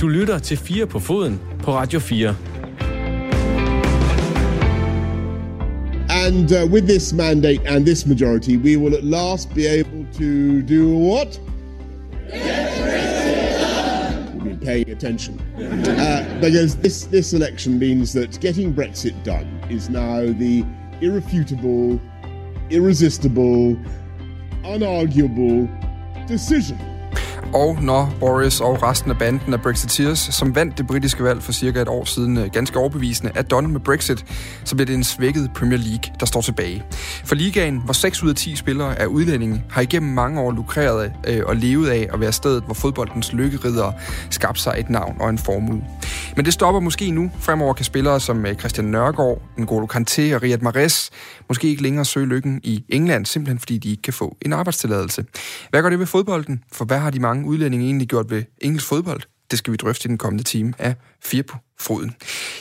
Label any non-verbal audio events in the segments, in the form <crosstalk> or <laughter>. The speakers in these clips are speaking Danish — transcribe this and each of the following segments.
Du lytter til 4 på foden på Radio 4. And uh, with this mandate and this majority, we will at last be able to do what? You've been paying attention. Uh, because this, this election means that getting Brexit done is now the irrefutable, irresistible, unarguable decision Og når Boris og resten af banden af Brexiteers, som vandt det britiske valg for cirka et år siden, øh, ganske overbevisende, er done med Brexit, så bliver det en svækket Premier League, der står tilbage. For ligaen, hvor 6 ud af 10 spillere er udlændinge, har igennem mange år lukreret øh, og levet af at være stedet, hvor fodboldens lykkeridere skabte sig et navn og en formue. Men det stopper måske nu. Fremover kan spillere som øh, Christian Nørgaard, N'Golo Kanté og Riyad Mahrez måske ikke længere søge lykken i England, simpelthen fordi de ikke kan få en arbejdstilladelse. Hvad gør det ved fodbolden? For hvad har de mange udlændinge egentlig gjort ved engelsk fodbold? Det skal vi drøfte i den kommende time af Fire på Foden.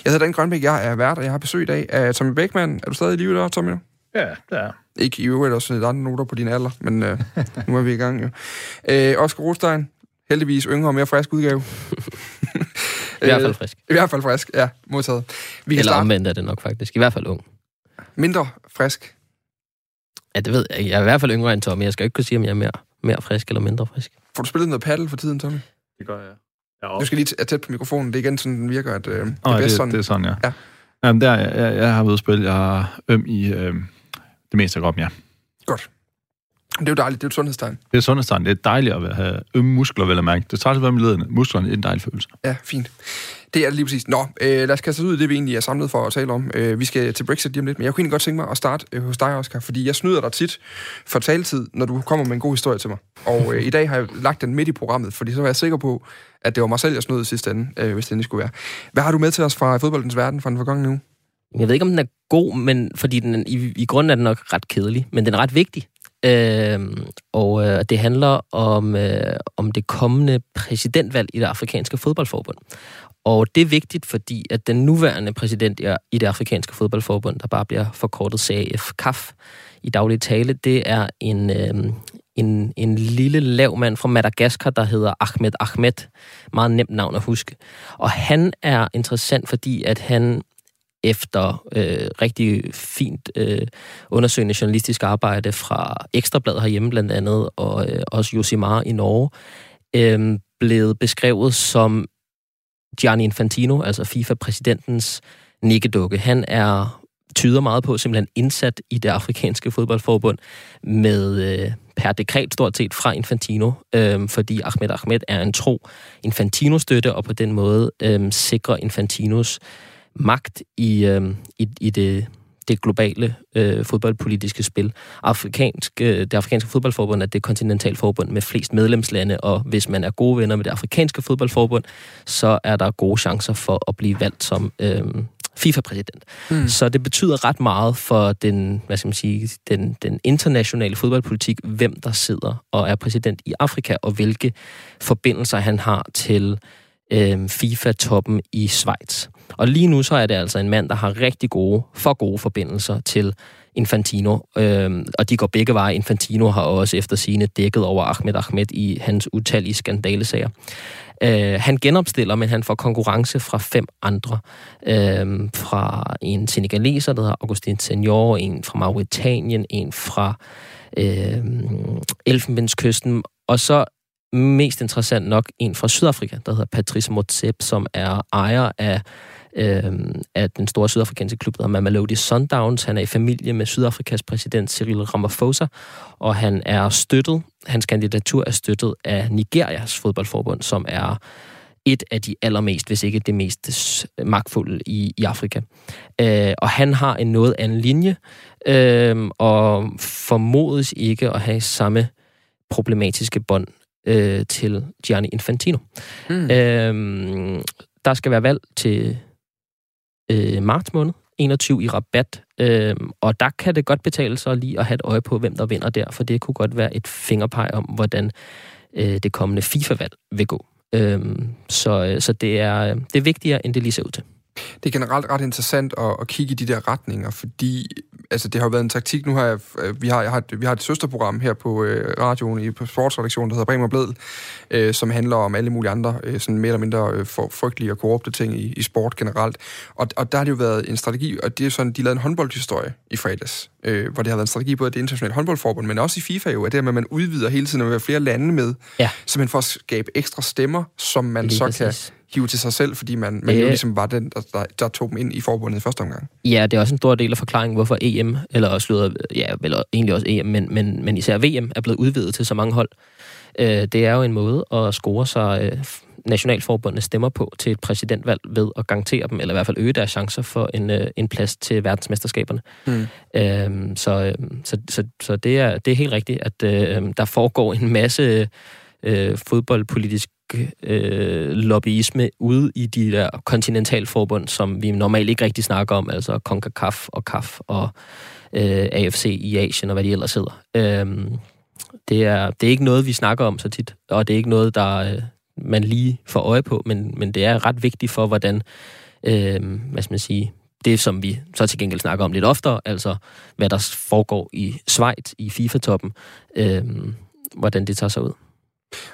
Jeg hedder Dan Grønbæk, jeg er vært, og jeg har besøg i dag af Tommy Beckmann. Er du stadig i live der, Tommy? Ja, det er. Ikke i øvrigt også lidt andre noter på din alder, men øh, nu er vi i gang jo. <laughs> Øh, Oscar Rostein, heldigvis yngre og mere frisk udgave. <laughs> I hvert fald frisk. I hvert fald frisk, ja, modtaget. Vi kan Eller starte omvendt er det nok faktisk. I hvert fald ung. mindre frisk. Ja, det ved jeg. Jeg er i hvert fald yngre end Tommy. Jeg skal ikke kunne sige, om jeg er mere, mere frisk eller mindre frisk. Får du spillet noget paddle for tiden, Tommy? Det gør jeg. jeg er Du skal lige tæt på mikrofonen. Det er igen sådan, den virker, at øh, det er bedst det, sådan. det er sådan, ja. Ja. Jamen, der, jeg, jeg, jeg har været spille. Jeg er øm i øh, det meste af kroppen, ja. Godt. Det er jo dejligt. Det er et sundhedstegn. Det er sundhedstegn. Det er dejligt at have ømme muskler, vel at mærke. Det tager sig med lederne. Musklerne er en dejlig følelse. Ja, fint. Det er det lige præcis. Nå, øh, lad os kaste os ud i det, vi egentlig er samlet for at tale om. Øh, vi skal til Brexit lige om lidt, men jeg kunne egentlig godt tænke mig at starte øh, hos dig, Oscar, fordi jeg snyder dig tit for taletid, når du kommer med en god historie til mig. Og øh, i dag har jeg lagt den midt i programmet, fordi så var jeg sikker på, at det var mig selv, jeg snød i sidste ende, øh, hvis det endelig skulle være. Hvad har du med til os fra fodboldens verden fra den forgangne uge? Jeg ved ikke, om den er god, men fordi den, i, i grunden er den nok ret kedelig, men den er ret vigtig. Øh, og øh, det handler om, øh, om det kommende præsidentvalg i det afrikanske fodboldforbund. Og det er vigtigt, fordi at den nuværende præsident i det afrikanske fodboldforbund, der bare bliver forkortet CAF, CAF i daglig tale, det er en, øh, en, en lille lav mand fra Madagaskar, der hedder Ahmed Ahmed. Meget nemt navn at huske. Og han er interessant, fordi at han efter øh, rigtig fint øh, undersøgende journalistisk arbejde fra Ekstrabladet herhjemme blandt andet, og øh, også Josimar i Norge, øh, blevet beskrevet som Gianni Infantino, altså FIFA-præsidentens nikkedukke. Han er tyder meget på simpelthen indsat i det afrikanske fodboldforbund med øh, per dekret stort set fra Infantino, øh, fordi Ahmed Ahmed er en tro Infantino-støtte, og på den måde øh, sikrer Infantinos magt i, øh, i, i det, det globale øh, fodboldpolitiske spil. Afrikansk, øh, det afrikanske fodboldforbund er det kontinentalforbund med flest medlemslande, og hvis man er gode venner med det afrikanske fodboldforbund, så er der gode chancer for at blive valgt som øh, FIFA-præsident. Mm. Så det betyder ret meget for den, hvad skal man sige, den, den internationale fodboldpolitik, hvem der sidder og er præsident i Afrika, og hvilke forbindelser han har til øh, FIFA-toppen i Schweiz. Og lige nu så er det altså en mand, der har rigtig gode, for gode forbindelser til Infantino, Øhm, og de går begge veje. Infantino har også efter sine dækket over Ahmed Ahmed i hans utallige skandalesager. Øh, han genopstiller, men han får konkurrence fra fem andre. Øh, fra en senegaleser, der hedder Augustin Senior, en fra Mauritanien, en fra øh, Elfenbenskysten, og så mest interessant nok en fra Sydafrika, der hedder Patrice Motsepe, som er ejer af, øh, af den store sydafrikanske klub, der hedder Mamelodi Sundowns. Han er i familie med Sydafrikas præsident Cyril Ramaphosa, og han er støttet, hans kandidatur er støttet af Nigerias fodboldforbund, som er et af de allermest, hvis ikke det mest magtfulde i, i Afrika. Øh, og han har en noget anden linje, øh, og formodes ikke at have samme problematiske bånd øh, til Gianni Infantino. Mm. Øh, der skal være valg til øh, marts måned, 21 i rabat, øh, og der kan det godt betale sig lige at have et øje på, hvem der vinder der, for det kunne godt være et fingerpeg om, hvordan øh, det kommende FIFA-valg vil gå. Øh, så, så det er, det er vigtigere, end det lige ser ud til. Det er generelt ret interessant at, at kigge i de der retninger, fordi altså, det har jo været en taktik. Nu har jeg, øh, vi har, jeg har et, vi har et søsterprogram her på øh, radioen, i, på sportsredaktionen, der hedder Bremer Bledel, øh, som handler om alle mulige andre øh, sådan mere eller mindre øh, for, frygtelige og korrupte ting i, i sport generelt. Og, og der har det jo været en strategi, og det er sådan, de lavede en håndboldhistorie i fredags, øh, hvor det har været en strategi både af det internationale håndboldforbund, men også i FIFA jo, at det med, at man udvider hele tiden, at være flere lande med, Ja. simpelthen for at skabe ekstra stemmer, som man Lige så præcis. kan hive til sig selv, fordi man, man Ja. jo ligesom var den, der, der, der tog dem ind i forbundet i første omgang. Ja, det er også en stor del af forklaringen, hvorfor EM, eller også lyder, ja, vel egentlig også EM, men, men, men især VM er blevet udvidet til så mange hold. Øh, det er jo en måde at score sig øh, nationalforbundene stemmer på til et præsidentvalg ved at garantere dem, eller i hvert fald øge deres chancer for en, øh, en plads til verdensmesterskaberne. Mm. Øhm, så, øhm, så, så, så det, er, det er helt rigtigt, at øh, der foregår en masse øh, fodboldpolitisk øh, lobbyisme ude i de der kontinentalforbund, som vi normalt ikke rigtig snakker om, altså CONCACAF og CAF og øh, AFC i Asien og hvad de ellers hedder. Øhm, det, er, det er ikke noget, vi snakker om så tit, og det er ikke noget, der øh, man lige får øje på, men, men det er ret vigtigt for, hvordan, øh, hvad skal man sige, det, som vi så til gengæld snakker om lidt oftere, altså hvad der foregår i Schweiz, i FIFA-toppen, øh, hvordan det tager sig ud.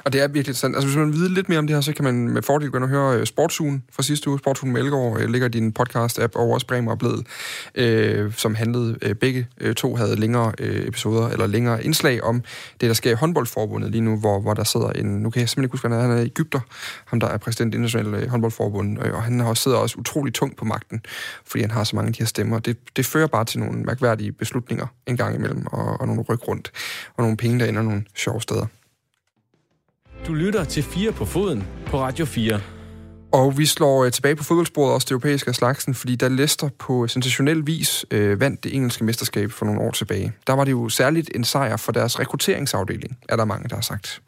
Og det er virkelig sandt. Altså, hvis man vil vide lidt mere om det her, så kan man med fordel gå ind og høre øh, Sportsugen fra sidste uge. Sportsugen med Elgård øh, ligger i din podcast-app, og også Bremer og Bledel, øh, som handlede, øh, begge øh, to havde længere øh, episoder, eller længere indslag om det, der sker i håndboldforbundet lige nu, hvor, hvor der sidder en, nu kan jeg simpelthen ikke huske, hvad han er, han er Ægypter, ham der er præsident i Internationale øh, håndboldforbund, øh, og han har også, sidder også utrolig tungt på magten, fordi han har så mange af de her stemmer. Det, det fører bare til nogle mærkværdige beslutninger en gang imellem, og, og nogle ryg rundt, og nogle penge, der ender nogle sjove steder. Du lytter til 4 på foden på Radio 4. Og vi slår øh, tilbage på fodboldsporet, også det europæiske af slagsen, fordi da Leicester på sensationel vis øh, vandt det engelske mesterskab for nogle år tilbage, der var det jo særligt en sejr for deres rekrutteringsafdeling, er der mange, der har sagt.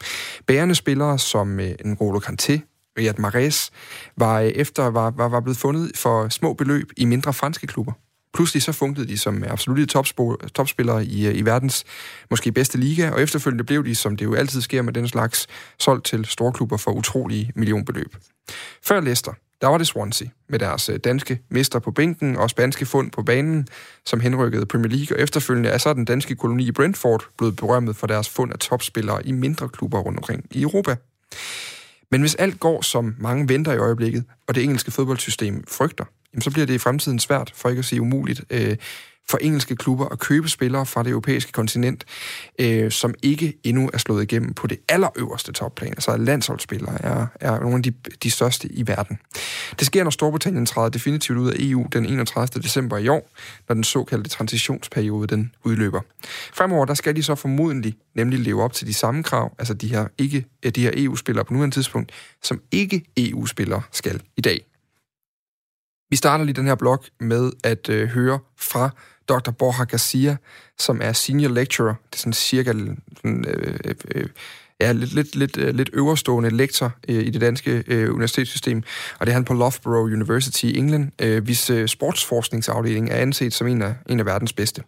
Bærende spillere som øh, N'Golo Kanté, Riyad Mahrez, var øh, efter var, var, var blevet fundet for små beløb i mindre franske klubber. Pludselig så fungerede de som absolutte topspillere i, øh, i verdens måske bedste liga, og efterfølgende blev de, som det jo altid sker med den slags, solgt til storklubber for utrolige millionbeløb. Før Leicester, der var det Swansea, med deres øh, danske mester på bænken og spanske fund på banen, som henrykkede Premier League, og efterfølgende er så den danske koloni i Brentford blevet berømmet for deres fund af topspillere i mindre klubber rundt omkring i Europa. Men hvis alt går, som mange venter i øjeblikket, og det engelske fodboldsystem frygter, jamen, så bliver det i fremtiden svært, for ikke at sige umuligt, øh, for engelske klubber at købe spillere fra det europæiske kontinent, øh, som ikke endnu er slået igennem på det allerøverste topplan. Altså landsholdsspillere er, er nogle af de, de største i verden. Det sker, når Storbritannien træder definitivt ud af EU den 31. december i år, når den såkaldte transitionsperiode den udløber. Fremover der skal de så formodentlig nemlig leve op til de samme krav, altså de her, ikke, de her EU-spillere på nuværende tidspunkt, som ikke EU-spillere skal i dag. Vi starter lige den her blog med at øh, høre fra Dr. Borja Garcia, som er senior lecturer. Det er sådan cirka sådan, øh, øh, øh ja, lidt, lidt, lidt, øh, lidt øverstående lektor øh, i det danske øh, universitetssystem, og det er han på Loughborough University i England, øh, hvis øh, sportsforskningsafdeling er anset som en af, en af verdens bedste.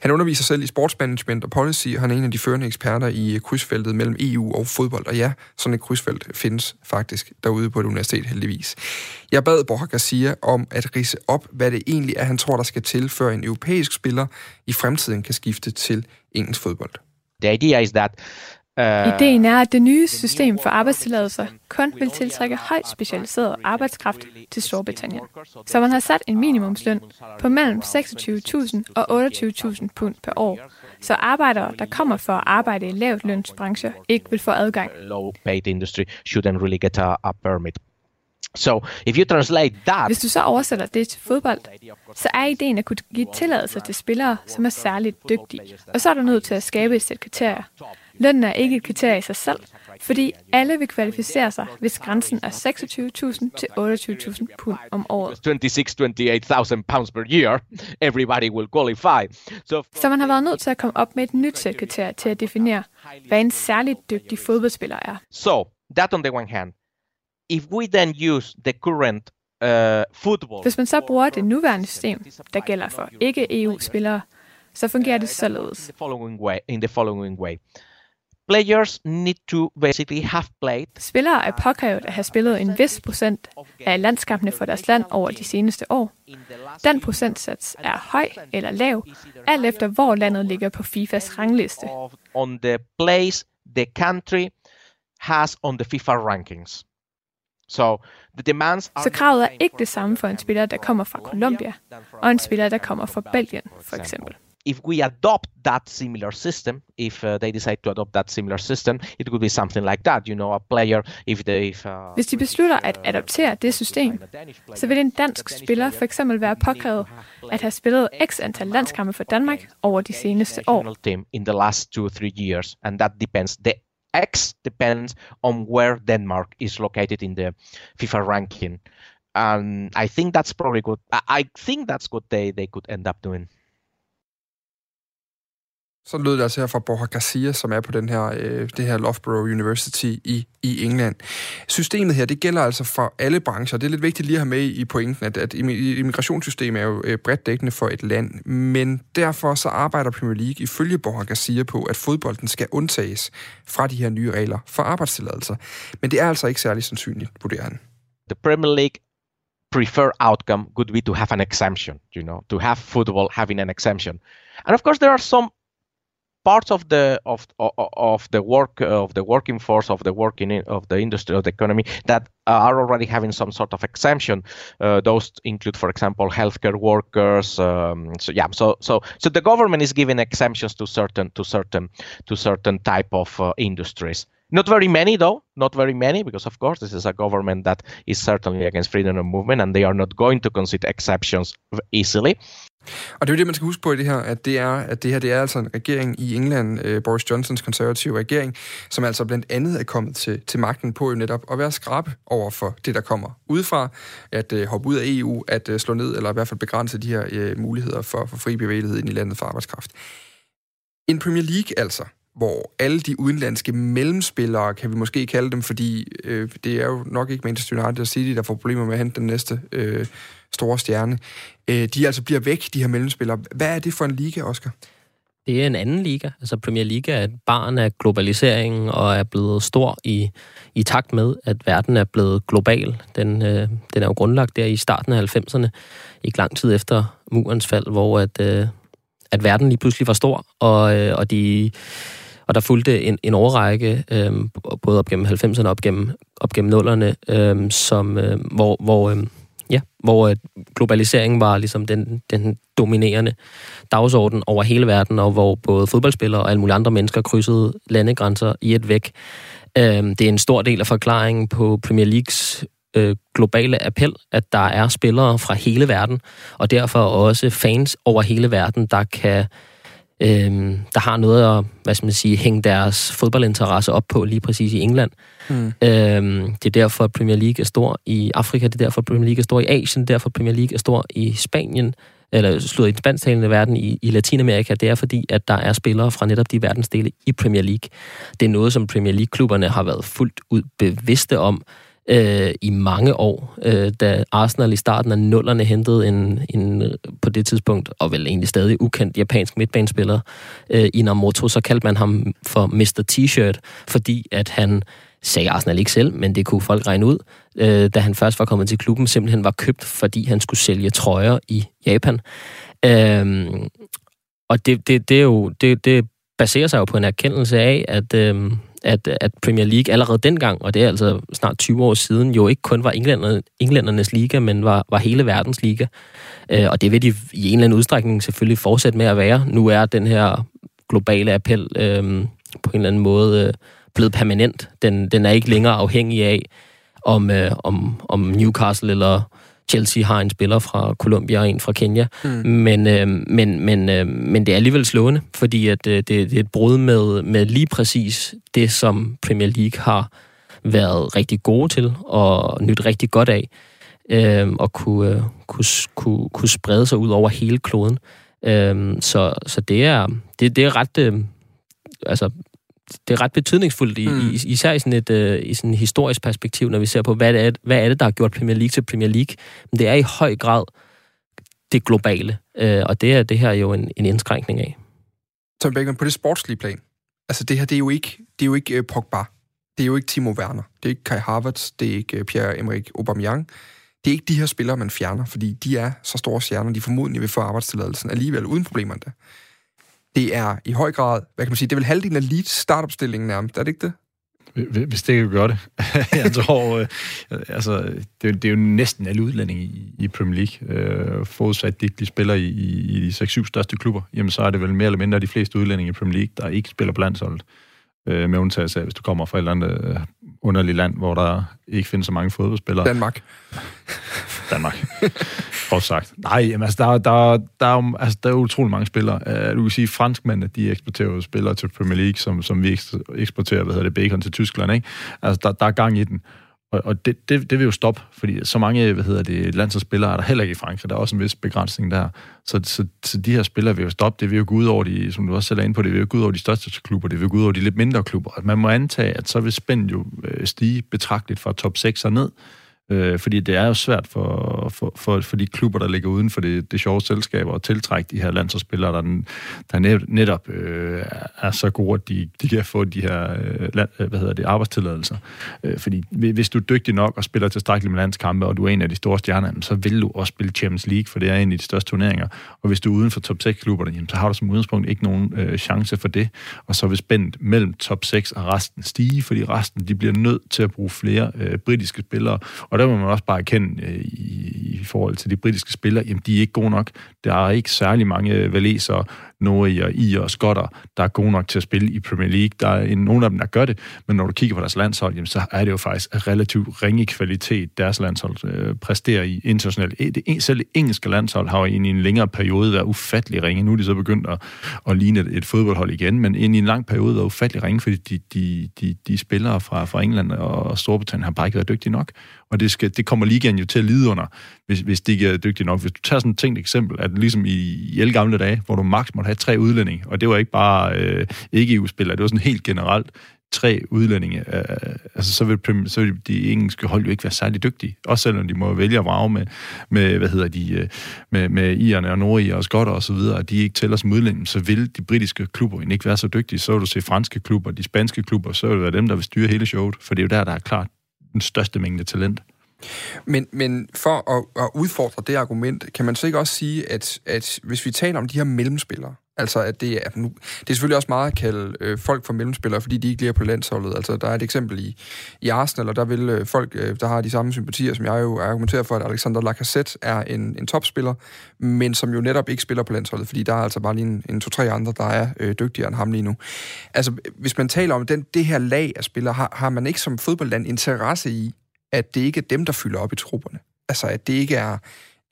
Han underviser selv i sportsmanagement og policy, og han er en af de førende eksperter i øh, krydsfeltet mellem EU og fodbold. Og ja, sådan et krydsfelt findes faktisk derude på et universitet heldigvis. Jeg bad Borja Garcia om at rise op, hvad det egentlig er, han tror, der skal til, før en europæisk spiller i fremtiden kan skifte til engelsk fodbold. The idea is that Ideen er, at det nye system for arbejdstilladelser kun vil tiltrække højt specialiseret arbejdskraft til Storbritannien. Så man har sat en minimumsløn på mellem 26.000 og 28.000 pund per år, så arbejdere, der kommer for at arbejde i lavt lønsbrancher, ikke vil få adgang. low paid industry shouldn't really get a, a permit. So if you translate that, Hvis du så oversætter det til fodbold, så er ideen at kunne give tilladelser til spillere, som er særligt dygtige. Og så er du nødt til at skabe et sæt kriterier. Lønnen er ikke et kriterie i sig selv, fordi alle vil kvalificere sig, hvis grænsen er 26.000 til 28.000 pund om året. 26, 28,000 pounds per year, everybody will qualify. So Så man har været nødt til at komme op med et nyt sæt kriterier til at definere, hvad en særligt dygtig fodboldspiller er. So that on the one hand, if we then use the current uh, football, Hvis man så bruger det nuværende system, der gælder for ikke-EU-spillere, så fungerer det således. in the following way, in the following way, players need to basically have played Spillere er påkrævet at have spillet en vis procent af landskampene for deres land over de seneste år. Den procentsats er høj eller lav, alt efter hvor landet ligger på FIFAs rangliste. on the place the country has on the FIFA rankings. So the demands are Så kravet er ikke det samme for en spiller, der kommer fra Colombia, og en spiller, der kommer fra Belgien, for eksempel. If we adopt that similar system, if uh, they decide to adopt that similar system, it could be something like that. You know, a player if they if, uh, Hvis de beslutter at adoptere det system, så vil en dansk spiller for eksempel være påkrævet at have spillet x antal landskampe for Danmark over de seneste år. team in the last two three years, and that depends. The X depends on where Denmark is located in the FIFA ranking, and I think that's probably good. I, I think that's what they they could end up doing. Så lød det altså her fra Borja Garcia, som er på den her, øh, det her Loughborough University i, i England. Systemet her, det gælder altså for alle brancher. Det er lidt vigtigt lige at have med i pointen, at, at immigrationssystemet er jo øh, bredt dækkende for et land, men derfor så arbejder Premier League ifølge Borja Garcia på, at fodbolden skal undtages fra de her nye regler for arbejdstilladelser. Men det er altså ikke særlig sandsynligt, vurderer han. the Premier League prefer outcome would be to have an exemption, you know, to have football having an exemption. And of course there are some parts of the of of, the work of the working force of the working in, of the industry of the economy that are already having some sort of exemption. Uh, those include, for example, healthcare workers. Um, so yeah, so so so the government is giving exemptions to certain to certain to certain type of uh, industries. Not very many, though. Not very many, because of course this is a government that is certainly against freedom of movement, and they are not going to consider exceptions easily. Og det er jo det, man skal huske på i det her, at det er, at det her det er altså en regering i England, øh, Boris Johnsons konservative regering, som altså blandt andet er kommet til, til magten på jo netop at være skrab over for det, der kommer udefra, at øh, hoppe ud af EU, at øh, slå ned, eller i hvert fald begrænse de her øh, muligheder for, for fri bevægelighed ind i landet for arbejdskraft. En Premier League altså, hvor alle de udenlandske mellemspillere, kan vi måske kalde dem, fordi øh, det er jo nok ikke Manchester United og City, der får problemer med at hente den næste øh, store stjerne. Øh, de altså bliver væk, de her mellemspillere. Hvad er det for en liga, Oscar? Det er en anden liga. Altså Premier League er et barn af globaliseringen og er blevet stor i, i takt med, at verden er blevet global. Den, øh, den er jo grundlagt der i starten af 90'erne, ikke lang tid efter murens fald, hvor at, øh, at verden lige pludselig var stor, og, øh, og de og der fulgte en, en overrække, øh, både op gennem 90'erne og op gennem, op gennem 0'erne, øh, som, øh, hvor, hvor, øh, ja, hvor øh, globaliseringen var ligesom den, den dominerende dagsorden over hele verden, og hvor både fodboldspillere og alle mulige andre mennesker krydsede landegrænser i et væk. Øh, det er en stor del af forklaringen på Premier Leagues øh, globale appel, at der er spillere fra hele verden, og derfor også fans over hele verden, der kan øhm, der har noget at, hvad skal man sige, hænge deres fodboldinteresse op på lige præcis i England. Mm. Øhm, det er derfor, at Premier League er stor i Afrika, det er derfor, at Premier League er stor i Asien, det er derfor, at Premier League er stor i Spanien, eller slået i den spansktalende verden i, i Latinamerika, det er fordi, at der er spillere fra netop de verdensdele i Premier League. Det er noget, som Premier League-klubberne har været fuldt ud bevidste om, øh, i mange år, øh, da Arsenal i starten af nullerne hentede en, en på det tidspunkt, og vel egentlig stadig ukendt japansk midtbanespiller, øh, Inamoto, så kaldte man ham for Mr. T-shirt, fordi at han sagde Arsenal ikke selv, men det kunne folk regne ud, øh, da han først var kommet til klubben, simpelthen var købt, fordi han skulle sælge trøjer i Japan. Øh, og det, det, det, er jo, det, det baserer sig jo på en erkendelse af, at, øh, at, at Premier League allerede dengang, og det er altså snart 20 år siden, jo ikke kun var englænder, englændernes liga, men var, var hele verdens liga. Øh, og det vil de i en eller anden udstrækning selvfølgelig fortsætte med at være. Nu er den her globale appel øh, på en eller anden måde øh, blevet permanent. Den, den er ikke længere afhængig af, om, øh, om, om Newcastle eller Chelsea har en spiller fra Colombia og en fra Kenya. Mm. Men, øh, men, men, øh, men det er alligevel slående, fordi at, øh, det, det er et brud med, med lige præcis det, som Premier League har været rigtig gode til og nyt rigtig godt af, øh, og kunne, øh, kunne, kunne, kunne sprede sig ud over hele kloden. Øh, så, så det er, det, det er ret... Øh, altså, det er ret betydningsfuldt, i, mm. især i sådan et uh, i sådan et historisk perspektiv, når vi ser på, hvad det, er, hvad er det, der har gjort Premier League til Premier League. Men det er i høj grad det globale, uh, og det er det her jo en, en indskrænkning af. Tom Beckman, på det sportslige plan, Altså det her, det er jo ikke, det er jo ikke uh, Pogba. Det er jo ikke Timo Werner. Det er ikke Kai Havertz. Det er ikke uh, Pierre-Emerick Aubameyang. Det er ikke de her spillere, man fjerner, fordi de er så store stjerner, de formodentlig vil få arbejdstilladelsen alligevel uden problemerne. Det er i høj grad, hvad kan man sige, det er vel halvdelen af lead startopstillingen nærmest, er det ikke det? Hvis det kan gøre det. <laughs> jeg tror, øh, altså, det, det er jo næsten alle udlændinge i, i Premier League. Øh, forudsat de, de spiller i, i de 6-7 største klubber, jamen så er det vel mere eller mindre de fleste udlændinge i Premier League, der ikke spiller på landsholdet. Øh, med undtagelse af, hvis du kommer fra et eller andet øh, underligt land, hvor der ikke findes så mange fodboldspillere. Danmark. <laughs> Danmark. Godt sagt. Nej, jamen, altså, der, der, der, er, altså, der er utrolig mange spillere. Uh, du kan sige, at franskmændene, de eksporterer jo spillere til Premier League, som, som vi eksporterer, hvad hedder det, bacon til Tyskland, ikke? Altså, der, der er gang i den. Og, og det, det, det vil jo stoppe, fordi så mange, hvad hedder det, landsholdsspillere er der heller ikke i Frankrig. Der er også en vis begrænsning der. Så, så, så de her spillere vil jo stoppe. Det vil jo gå ud over de, som du også selv er inde på, det vil jo gå ud over de største klubber. Det vil jo gå ud over de lidt mindre klubber. Man må antage, at så vil spændet jo øh, stige betragteligt fra top 6 og ned. Øh, fordi det er jo svært for, for, for, for de klubber, der ligger uden for det, det sjove selskaber, at tiltrække de her landsholdsspillere, der, der netop øh, er så gode, at de, de kan få de her øh, land, øh, hvad hedder det, arbejdstilladelser. Øh, fordi hvis du er dygtig nok og spiller tilstrækkeligt med landskampe, og du er en af de store stjerner, så vil du også spille Champions League, for det er en af de største turneringer. Og hvis du er uden for top 6-klubberne, så har du som udgangspunkt ikke nogen øh, chance for det. Og så vil spændt mellem top 6 og resten stige, fordi resten de bliver nødt til at bruge flere øh, britiske spillere, og og der må man også bare erkende øh, i, i forhold til de britiske spillere, jamen de er ikke gode nok. Der er ikke særlig mange øh, valeser, nordier, i og skotter, der er gode nok til at spille i Premier League. Der er nogle af dem, der gør det, men når du kigger på deres landshold, jamen, så er det jo faktisk relativt ringe kvalitet, deres landshold øh, præsterer i internationalt. E, det, selv det engelske landshold har jo i en længere periode været ufattelig ringe. Nu er de så begyndt at, at ligne et, et fodboldhold igen, men ind i en lang periode været ufattelig ringe, fordi de, de, de, de spillere fra, fra England og Storbritannien har bare ikke været dygtige nok. Og det, skal, det kommer ligaen jo til at lide under, hvis, hvis de ikke er dygtige nok. Hvis du tager sådan et tænkt eksempel, at ligesom i, i alle gamle dage, hvor du maks måtte have tre udlændinge, og det var ikke bare øh, ikke-EU-spillere, det var sådan helt generelt tre udlændinge, øh, altså så vil, så vil de engelske hold jo ikke være særlig dygtige, også selvom de må vælge at vrage med, med hvad hedder de, øh, med, med irerne og nordier og skotter og så videre, at de ikke tæller som udlændinge, så vil de britiske klubber ikke være så dygtige. Så vil du se franske klubber, de spanske klubber, så vil det være dem, der vil styre hele showet, for det er jo der, der er klart den største mængde talent. Men, men for at, at udfordre det argument, kan man så ikke også sige, at, at hvis vi taler om de her mellemspillere, Altså, at det er, nu, det er selvfølgelig også meget at kalde øh, folk for mellemspillere, fordi de ikke lige er på landsholdet. Altså, der er et eksempel i, i Arsenal, og der vil øh, folk, øh, der har de samme sympatier, som jeg jo argumenterer for, at Alexander Lacazette er en, en topspiller, men som jo netop ikke spiller på landsholdet, fordi der er altså bare lige en, en to-tre andre, der er øh, dygtigere end ham lige nu. Altså, hvis man taler om den, det her lag af spillere, har, har man ikke som fodboldland interesse i, at det ikke er dem, der fylder op i trupperne? Altså, at det ikke er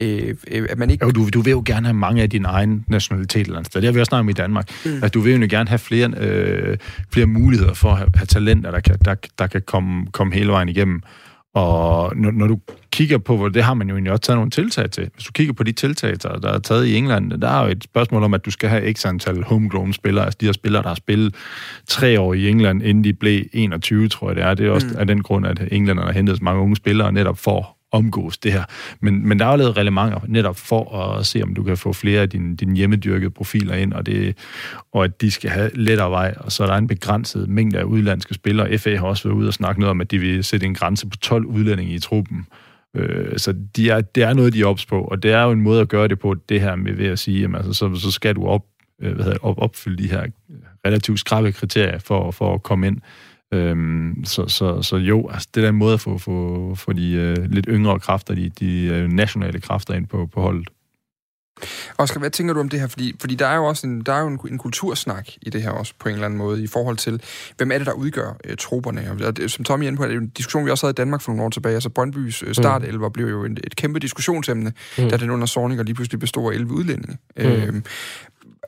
øh, øh, at man ikke... Jo, du, du vil jo gerne have mange af din egen nationalitet eller andet sted. Det har vi også snakket om i Danmark. Mm. At du vil jo gerne have flere, øh, flere muligheder for at have, have talenter, der kan, der, der kan komme, komme hele vejen igennem. Og når, når du kigger på, hvor det har man jo egentlig også taget nogle tiltag til. Hvis du kigger på de tiltag, der er taget i England, der er jo et spørgsmål om, at du skal have x antal homegrown spillere, altså de her spillere, der har spillet tre år i England, inden de blev 21, tror jeg det er. Det er også mm. af den grund, at englænderne har hentet så mange unge spillere netop for omgås det her. Men, men der er jo lavet relevanter netop for at se, om du kan få flere af dine, dine hjemmedyrkede profiler ind, og, det, og at de skal have lettere vej, og så er der en begrænset mængde af udlandske spillere. FA har også været ude og snakke noget om, at de vil sætte en grænse på 12 udlændinge i truppen. Øh, så de er, det er noget, de er ops på, og det er jo en måde at gøre det på, det her med ved at sige, jamen, altså, så, så skal du op, øh, hvad hedder, op, opfylde de her relativt skrabe kriterier for, for at komme ind. Øhm, så, så, så jo, altså, det er en måde at få, få, få de øh, lidt yngre kræfter, de, de øh, nationale kræfter ind på, på holdet. Oscar, hvad tænker du om det her? Fordi, fordi der er jo også en, der er jo en, en kultursnak i det her også, på en eller anden måde, i forhold til, hvem er det, der udgør øh, trupperne? Og det, som Tommy er inde på, er det en diskussion, vi også havde i Danmark for nogle år tilbage. Altså Brøndbys øh, startelver mm. blev jo en, et kæmpe diskussionsemne, mm. da den under Sorninger lige pludselig bestod af 11 udlændinge. Mm. Øhm,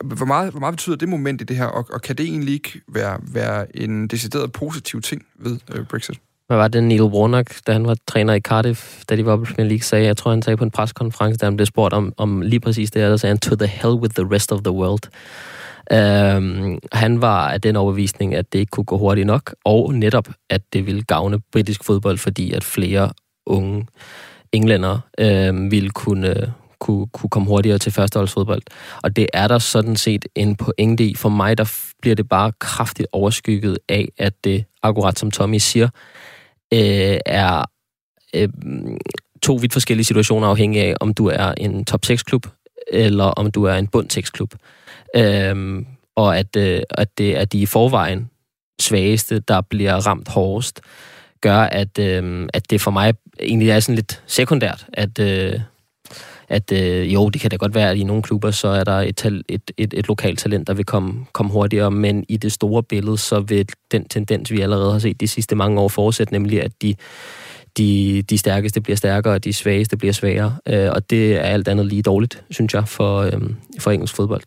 hvor meget, hvor meget betyder det moment i det her, og, og kan det egentlig ikke være, være en decideret positiv ting ved øh, Brexit? Hvad var det, Neil Warnock, da han var træner i Cardiff, da de var på Premier League, sagde, jeg tror, han sagde på en preskonference, da han blev spurgt om, om lige præcis det her, der sagde han, to the hell with the rest of the world. Øhm, han var af den overbevisning, at det ikke kunne gå hurtigt nok, og netop, at det ville gavne britisk fodbold, fordi at flere unge englænder øh, ville kunne kunne, kunne komme hurtigere til førsteholdsfodbold. Og det er der sådan set en pointe i. For mig, der bliver det bare kraftigt overskygget af, at det, akkurat som Tommy siger, øh, er øh, to vidt forskellige situationer afhængig af, om du er en top 6-klub, eller om du er en bund 6-klub. Øh, og at, øh, at det er de i forvejen svageste, der bliver ramt hårdest, gør, at, øh, at det for mig egentlig er sådan lidt sekundært, at, øh, at øh, jo, det kan da godt være, at i nogle klubber, så er der et, et, et, et lokalt talent, der vil komme, komme hurtigere, men i det store billede, så vil den tendens, vi allerede har set de sidste mange år fortsætte, nemlig at de, de, de stærkeste bliver stærkere, og de svageste bliver svagere, øh, og det er alt andet lige dårligt, synes jeg, for, øh, for engelsk fodbold.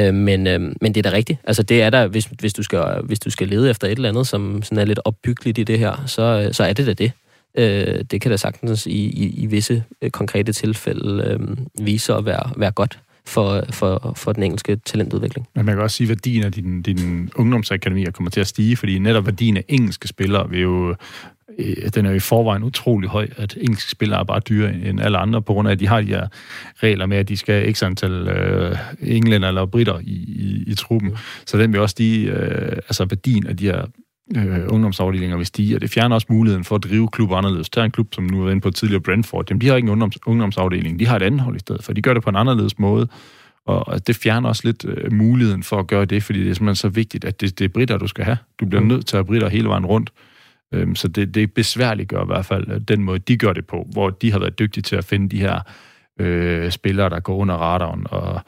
Øh, men, øh, men det er da rigtigt. Altså det er der, hvis, hvis, du skal, hvis du skal lede efter et eller andet, som sådan er lidt opbyggeligt i det her, så, øh, så er det da det. Øh, det kan da sagtens i, i, i visse øh, konkrete tilfælde øh, vise at være, være godt for, for, for den engelske talentudvikling. Men man kan også sige, at værdien af din, din ungdomsakademi kommer til at stige, fordi netop værdien af engelske spillere vil jo øh, den er jo i forvejen utrolig høj, at engelske spillere er bare dyre end alle andre, på grund af, at de har de her regler med, at de skal ikke antal øh, englænder eller britter i, i, i truppen. Så den vil også de, øh, altså værdien af de her øh, ungdomsafdelinger vil stige, og det fjerner også muligheden for at drive klubber anderledes. Der er en klub, som nu er inde på tidligere Brentford, jamen, de har ikke en ungdoms, ungdomsafdeling, de har et andet hold i stedet, for de gør det på en anderledes måde, og det fjerner også lidt øh, muligheden for at gøre det, fordi det er simpelthen så vigtigt, at det, det er britter, du skal have. Du bliver mm. nødt til at have britter hele vejen rundt. Øhm, så det, det besværligt gør i hvert fald øh, den måde, de gør det på, hvor de har været dygtige til at finde de her øh, spillere, der går under radaren, og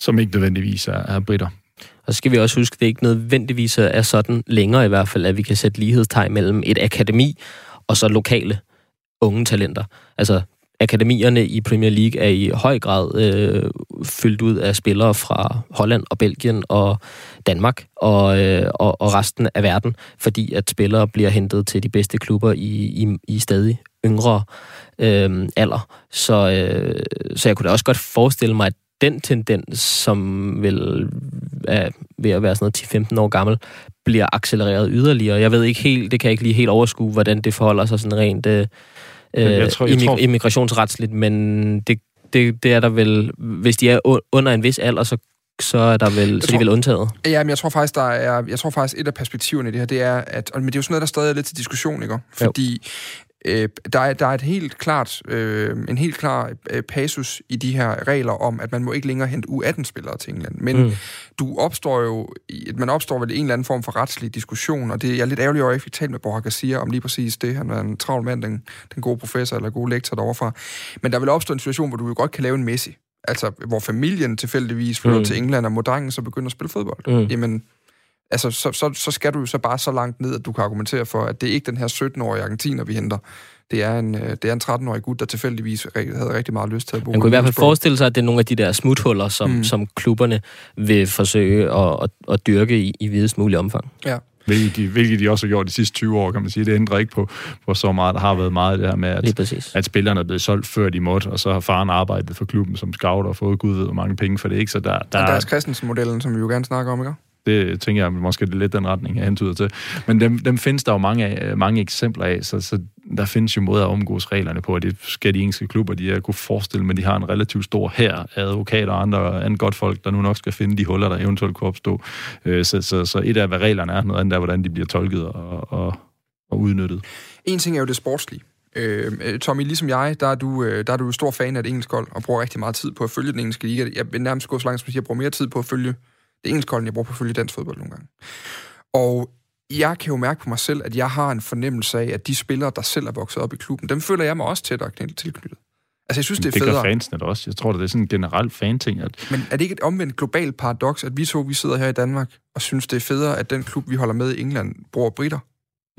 som ikke nødvendigvis er, er britter. Og så skal vi også huske, at det ikke nødvendigvis er sådan længere i hvert fald, at vi kan sætte lighedstegn mellem et akademi og så lokale unge talenter. Altså, akademierne i Premier League er i høj grad øh, fyldt ud af spillere fra Holland og Belgien og Danmark og, øh, og, og resten af verden, fordi at spillere bliver hentet til de bedste klubber i, i, i stadig yngre øh, alder. Så, øh, så jeg kunne da også godt forestille mig, at den tendens, som vil er ved at være sådan noget 10-15 år gammel, bliver accelereret yderligere. Jeg ved ikke helt, det kan jeg ikke lige helt overskue, hvordan det forholder sig sådan rent øh, jeg tror, jeg tror... immigrationsretsligt, men det, det, det er der vel, hvis de er under en vis alder, så så er der vel, så tror, de vel undtaget. Ja, men jeg tror faktisk, der er, jeg tror faktisk, et af perspektiverne i det her, det er, at, men det er jo sådan noget, der stadig er lidt til diskussion, ikke? Fordi Øh, der, er, der er et helt klart, øh, en helt klar øh, passus i de her regler om, at man må ikke længere hente U18-spillere til England. Men mm. du opstår jo, man opstår vel en eller anden form for retslig diskussion, og det jeg er lidt ærgerlig over, at jeg ikke fik talt med Borja Garcia om lige præcis det. Han er en travl mand, den, den gode professor eller gode lektor derovre Men der vil opstå en situation, hvor du jo godt kan lave en Messi. Altså, hvor familien tilfældigvis flytter mm. til England, og må drengen så begynde at spille fodbold. Mm. Jamen, altså, så, så, så skal du jo så bare så langt ned, at du kan argumentere for, at det er ikke den her 17-årige argentiner, vi henter. Det er en, øh, det er en 13-årig gut, der tilfældigvis havde rigtig meget lyst til at bo Man kunne i hvert fald forestille sig, at det er nogle af de der smuthuller, som, mm. som klubberne vil forsøge at, at, at dyrke i, i videst mulig omfang. Ja. Hvilket de, hvilket de også har gjort de sidste 20 år, kan man sige. Det ændrer ikke på, på så meget. Der har været meget det her med, at, at spillerne er blevet solgt før de måtte, og så har faren arbejdet for klubben som scout og fået gud ved, hvor mange penge for det. Ikke? Så der, der, og deres Christensen-modellen, som vi jo gerne snakker om, ikke? Det tænker jeg måske det er lidt den retning, jeg antyder til. Men dem, dem findes der jo mange, af, mange eksempler af, så, så der findes jo måder at omgås reglerne på, og det skal de engelske klubber, de jeg kunne forestille mig, de har en relativt stor her af advokater og andre, andre godt folk, der nu nok skal finde de huller, der eventuelt kunne opstå. Øh, så, så, så et af, hvad reglerne er, noget andet er, hvordan de bliver tolket og, og, og udnyttet. En ting er jo det sportslige. Øh, Tommy, ligesom jeg, der er, du, øh, der er du stor fan af det engelske hold, og bruger rigtig meget tid på at følge den engelske liga. Jeg vil nærmest gå så langt, som at jeg bruger mere tid på at følge det engelske hold, end jeg bruger på at følge dansk fodbold nogle gange. Og jeg kan jo mærke på mig selv, at jeg har en fornemmelse af, at de spillere, der selv er vokset op i klubben, dem føler jeg mig også tættere tilknyttet. Altså, jeg synes, det er federe. Det gør fansene også. Jeg tror, det er sådan en generel fan-ting. At... Men er det ikke et omvendt globalt paradoks, at vi to, vi sidder her i Danmark, og synes, det er federe, at den klub, vi holder med i England, bruger britter?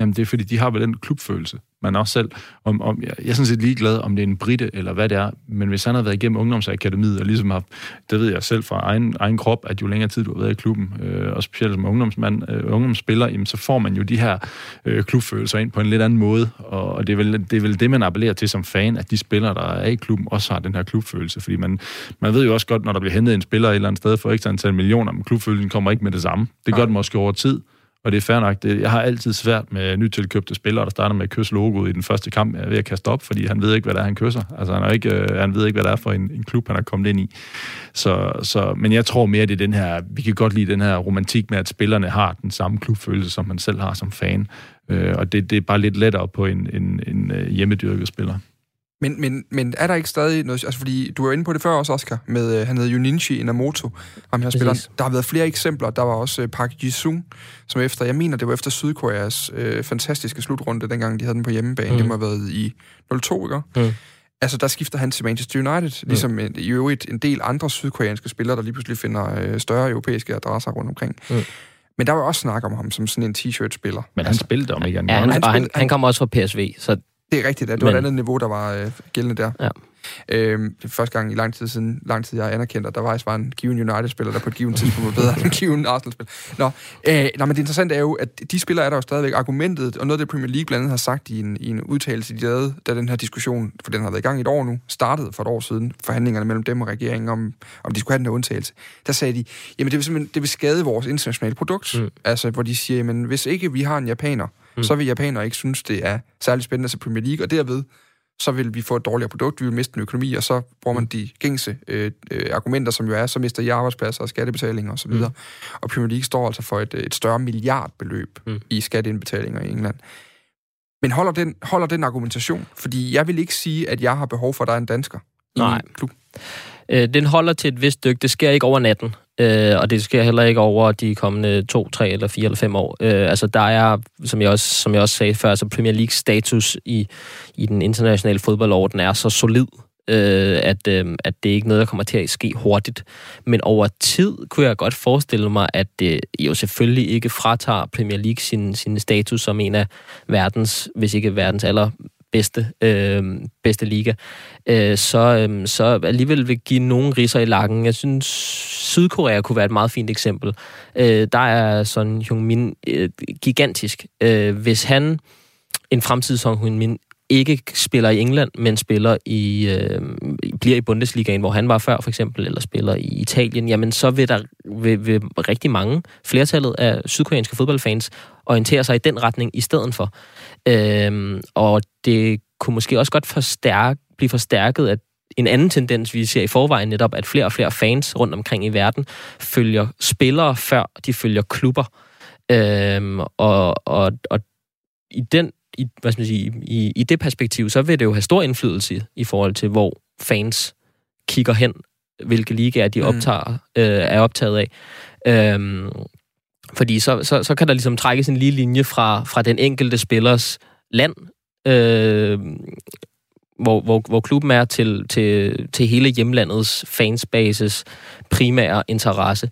Jamen, det er fordi, de har vel den klubfølelse men også selv, om, om jeg, jeg er sådan set ligeglad, om det er en brite eller hvad det er, men hvis han har været igennem ungdomsakademiet og ligesom har, det ved jeg selv fra egen, egen krop, at jo længere tid du har været i klubben, øh, og specielt som ungdomsmand, øh, ungdomsspiller, jamen, så får man jo de her øh, klubfølelser ind på en lidt anden måde, og, og det, er vel, det er vel det, man appellerer til som fan, at de spillere, der er i klubben, også har den her klubfølelse, fordi man, man ved jo også godt, når der bliver hentet en spiller et eller andet sted for ekstra antal millioner, men klubfølelsen kommer ikke med det samme. Det gør den måske over tid, og det er fair nok. Det, jeg har altid svært med nytilkøbte spillere, der starter med at kysse logoet i den første kamp, jeg er ved at kaste op, fordi han ved ikke, hvad det er, han kysser. Altså, han, er ikke, øh, han ved ikke, hvad det er for en, en klub, han er kommet ind i. Så, så, men jeg tror mere, det er den her, vi kan godt lide den her romantik med, at spillerne har den samme klubfølelse, som man selv har som fan. Øh, og det, det er bare lidt lettere på en, en, en øh, hjemmedyrket spiller. Men, men, men er der ikke stadig noget... Altså, fordi du var inde på det før også, Oscar, med, uh, han hedder Juninchi Inamoto, ham her spilleren. Der har været flere eksempler. Der var også uh, Park Ji-sung, som efter... Jeg mener, det var efter Sydkoreas uh, fantastiske slutrunde, dengang de havde den på hjemmebane. Mm. Det må have været i 02, ikke? Mm. Altså, der skifter han til Manchester United, mm. ligesom en, i øvrigt en del andre sydkoreanske spillere, der lige pludselig finder uh, større europæiske adresser rundt omkring. Mm. Men der var også snak om ham som sådan en t-shirt-spiller. Men han altså, spillede om ikke Ja, han, han, han, han kom også fra PSV, så det er rigtigt, at det var Men... et andet niveau, der var øh, gældende der. Ja. Øhm, første gang i lang tid siden, lang tid jeg har anerkendt, at der faktisk var en given United-spiller, der på et given tidspunkt var bedre <laughs> end en given Arsenal-spiller. Nå, øh, nå, men det interessante er jo, at de spillere er der jo stadigvæk argumentet, og noget af det Premier League blandt andet har sagt i en, i en udtalelse, de lavede, da den her diskussion, for den har været i gang i et år nu, startede for et år siden, forhandlingerne mellem dem og regeringen om, om de skulle have den her undtagelse. Der sagde de, jamen det vil simpelthen det vil skade vores internationale produkt. Mm. Altså, hvor de siger, jamen hvis ikke vi har en japaner, mm. så vil japanere ikke synes, det er særlig spændende til Premier League, og derved så vil vi få et dårligere produkt, vi vil miste en økonomi, og så bruger man mm. de gængse øh, øh, argumenter, som jo er, så mister I arbejdspladser og skattebetalinger osv. Mm. Og Premier League står altså for et, et større milliardbeløb mm. i skatteindbetalinger i England. Men holder den, holder den argumentation? Fordi jeg vil ikke sige, at jeg har behov for, at der er en dansker Nej. i klub. Øh, den holder til et vist stykke. Det sker ikke over natten. Øh, og det sker heller ikke over de kommende to, tre eller fire eller fem år. Øh, altså der er, som jeg også, som jeg også sagde før, altså Premier League status i, i den internationale fodboldorden er så solid, øh, at, øh, at det er ikke noget, der kommer til at ske hurtigt. Men over tid kunne jeg godt forestille mig, at det jo selvfølgelig ikke fratager Premier League sin, sin status som en af verdens, hvis ikke verdens aller bedste, øh, bedste liga, øh, så, øh, så alligevel vil give nogle riser i lakken. Jeg synes, Sydkorea kunne være et meget fint eksempel. Øh, der er sådan Jung Min øh, gigantisk. Øh, hvis han en fremtid som Hyun Min ikke spiller i England, men spiller i øh, bliver i Bundesligaen, hvor han var før for eksempel, eller spiller i Italien, jamen så vil der vil, vil rigtig mange, flertallet af sydkoreanske fodboldfans, orientere sig i den retning i stedet for. Øh, og det kunne måske også godt forstærke, blive forstærket at en anden tendens, vi ser i forvejen netop, at flere og flere fans rundt omkring i verden følger spillere, før de følger klubber. Øhm, og, og, og i den i, hvad skal man sige, i, i det perspektiv, så vil det jo have stor indflydelse i forhold til, hvor fans kigger hen, hvilke ligaer de mm. optager, øh, er optaget af. Øhm, fordi så, så, så kan der ligesom trækkes en lige linje fra, fra den enkelte spillers land, øh, hvor, hvor, hvor klubben er til, til, til hele hjemlandets fansbases primære interesse.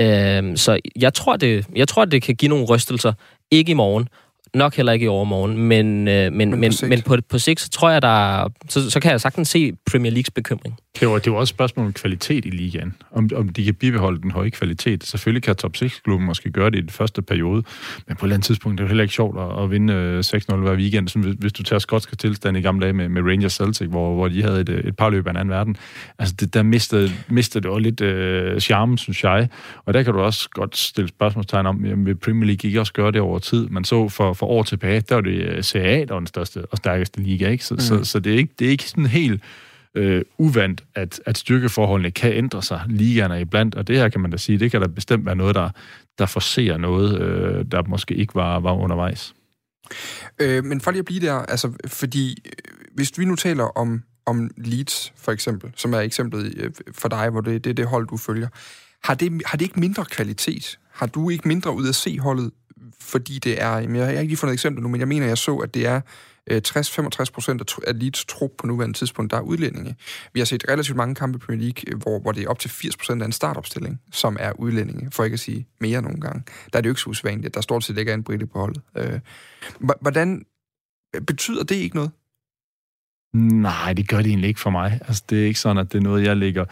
Øh, så jeg tror, det, jeg tror, det kan give nogle rystelser. Ikke i morgen, Nok heller ikke i overmorgen, men, øh, men, men, men, på, men på, på sigt, så tror jeg, der så, så kan jeg sagtens se Premier Leagues bekymring. Det var, det var også et spørgsmål om kvalitet i ligaen. Om, om de kan bibeholde den høje kvalitet. Selvfølgelig kan top 6-klubben måske gøre det i den første periode, men på et eller andet tidspunkt det er det heller ikke sjovt at, at vinde 6-0 øh, hver weekend. Som hvis, hvis du tager skotske tilstand i gamle dage med, med Rangers Celtic, hvor, hvor de havde et, et par løb af en anden verden. Altså, det, der mistede, mistede det også lidt øh, charme, synes jeg. Og der kan du også godt stille spørgsmålstegn om, jamen, vil Premier League ikke også gøre det over tid? Man så for, for år tilbage, der var det øh, CA, der var den største og stærkeste liga, ikke? Så, mm. så, så det, er ikke, det er ikke sådan helt øh, uvandt, at, at styrkeforholdene kan ændre sig ligaerne iblandt, og det her kan man da sige, det kan da bestemt være noget, der, der forser noget, øh, der måske ikke var, var undervejs. Øh, men for lige at blive der, altså, fordi øh, hvis vi nu taler om, om Leeds, for eksempel, som er eksemplet øh, for dig, hvor det, det er det hold, du følger, har det, har det ikke mindre kvalitet? Har du ikke mindre ud at se holdet, fordi det er, jeg har ikke lige fundet et eksempel nu, men jeg mener, jeg så, at det er øh, 60-65 procent af Leeds trup på nuværende tidspunkt, der er udlændinge. Vi har set relativt mange kampe i Premier League, øh, hvor, hvor det er op til 80 procent af en startopstilling, som er udlændinge, for ikke at sige mere nogle gange. Der er det jo ikke så usædvanligt, der stort set ikke er en brite på holdet. Øh, hvordan øh, betyder det ikke noget? Nej, det gør det egentlig ikke for mig. Altså, det er ikke sådan, at det er noget, jeg lægger